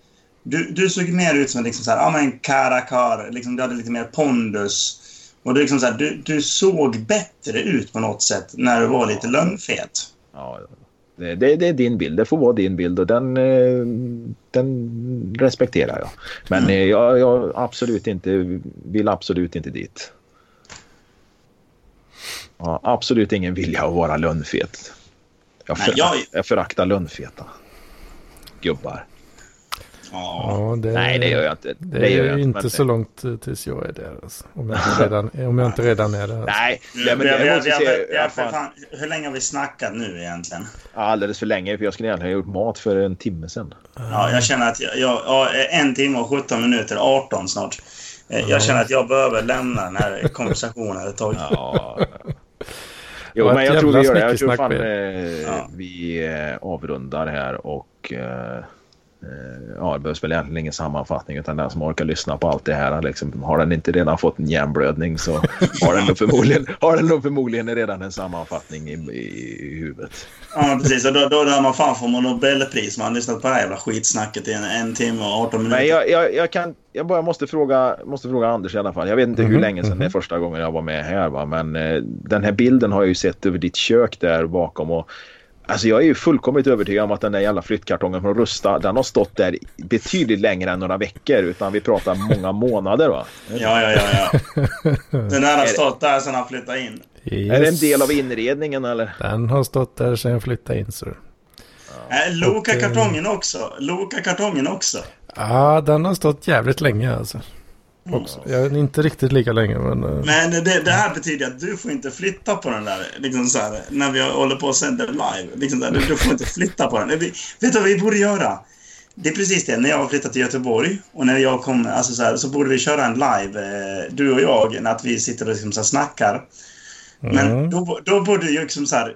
Du, du såg mer ut som en liksom så här, ja men karakar, liksom, du hade lite mer pondus. Och du, liksom så här, du, du såg bättre ut på något sätt när du var lite lönnfet. ja, det, det, det är din bild. Det får vara din bild och den, eh, den respekterar jag. Men eh, jag, jag absolut inte, vill absolut inte dit. Har absolut ingen vilja att vara lönnfet. Jag, för, jag- jag föraktar lönnfeta gubbar. Ja. Ja, det, Nej, det gör jag inte. Det, Det, gör är jag ju inte. inte så långt eh, tills jag är där. Alltså. Om, jag inte redan, [laughs] om jag inte redan är där. Alltså. Nej, nej men ser vi, jag fan, hur länge har vi snackat nu egentligen? alldeles för länge för jag skulle egentligen ha gjort mat för en timme sedan. Ja, jag känner att jag, jag, ja, en timme och 17 minuter, 18 snart. Eh, Jag känner att jag behöver lämna den här konversationen ett tag. Ja. Det [laughs] Jo, men jag tror vi gör det. Jag tror fan eh, Ja. vi eh, avrundar här och eh, ja, det behövs väl egentligen ingen sammanfattning utan den som orkar lyssna på allt det här liksom, har den inte redan fått en hjärnblödning så [laughs] har den nog förmodligen, har den nog förmodligen redan en sammanfattning i, i, i huvudet. Ja, precis. Och då, då där man fan får man Nobelpris. Man har lyssnat på det här jävla skitsnacket i en, en timme och 18 minuter. Men jag, jag, jag, kan, jag bara måste fråga, måste fråga Anders i alla fall. Jag vet inte hur Mhm, länge sedan det är första gången jag var med här. Va? Men eh, den här bilden har jag ju sett över ditt kök där bakom. Och, alltså jag är ju fullkomligt övertygad om att den där jävla flyttkartongen från Rusta, den har stått där betydligt längre än några veckor. Utan vi pratar många månader va? Ja, ja, ja. ja. [laughs] Den här har stått där sedan han flyttade in. Yes. Är det en del av inredningen eller? Den har stått där sedan jag flyttade in. Så. Äh, Loka-kartongen också. Loka-kartongen också. Ja, den har stått jävligt länge alltså. Också. Jag är inte riktigt lika länge men... eh, Men det, det här betyder att du får inte flytta på den där, liksom så här, när vi håller på och sänder live. Liksom där, du, får inte flytta på den. Vi, vet du vad vi borde göra? Det är precis det, när jag har flyttat till Göteborg och när jag kommer, alltså så här, så borde vi köra en live, eh, du och jag, när att vi sitter och liksom så här snackar. Men Mm. då, då borde ju liksom så här,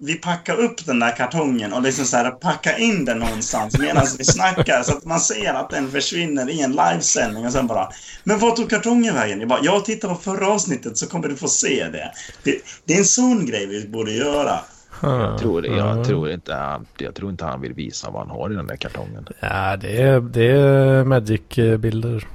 vi packa upp den där kartongen och liksom så här, packa in den någonstans medan vi snackar så att man ser att den försvinner i en livesändning och sen bara Men vart tog kartongen vägen? Jag bara, jag tittar på förra avsnittet så kommer du få se det. Det, det är en sån grej vi borde göra. Jag tror, ja. jag, tror inte han, jag tror inte han vill visa vad han har i den där kartongen. Ja, det är, det är Magic-bilder.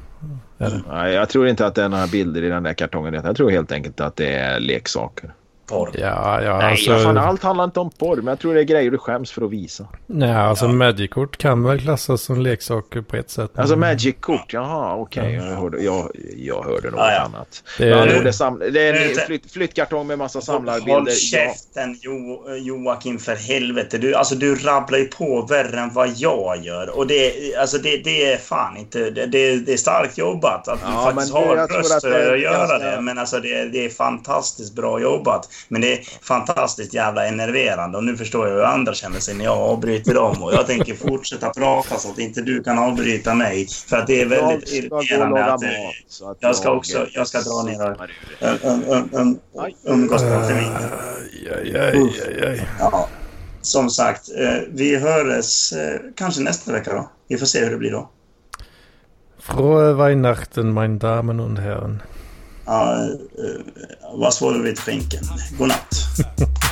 Nej, jag tror inte att det är några bilder i den där kartongen. Jag tror helt enkelt att det är leksaker. Porr. Ja, ja, Nej, alltså. fan, allt handlar inte om porr, men jag tror det är grejer du skäms för att visa. Nej, alltså Magic-kort kan väl klassas som leksaker på ett sätt. Alltså Magic-kort, jaha okej. Jag, hörde, jag, jag hörde något Ja, ja. annat. Det Ja, är- det, sam, det är en flytt, flyttkartong med massa Håll samlarbilder. Ja. käften jo, Joakim för helvete. Du, alltså, du rabblar ju på värre än vad jag gör. Och det, alltså, det, det är fan inte... Det, det, det är starkt jobbat att du Ja, faktiskt har jag tror röst att är att göra det. Men alltså det, det är fantastiskt bra jobbat. Men det är fantastiskt jävla enerverande. Och nu förstår jag hur andra känner sig när jag avbryter dem. Och jag tänker fortsätta prata så att inte du kan avbryta mig. För att det är väldigt irriterande att... eh, att jag ska också- jag ska dra ner och- um, um, um, umgås på termin. Aj, aj, aj, aj. Ja, som sagt, eh, vi hörs eh, kanske nästa vecka då. Vi får se hur det blir då. Frohe Weihnachten, meine Damen und Herren. Ja, eh, vad svår vid skänken. God [laughs]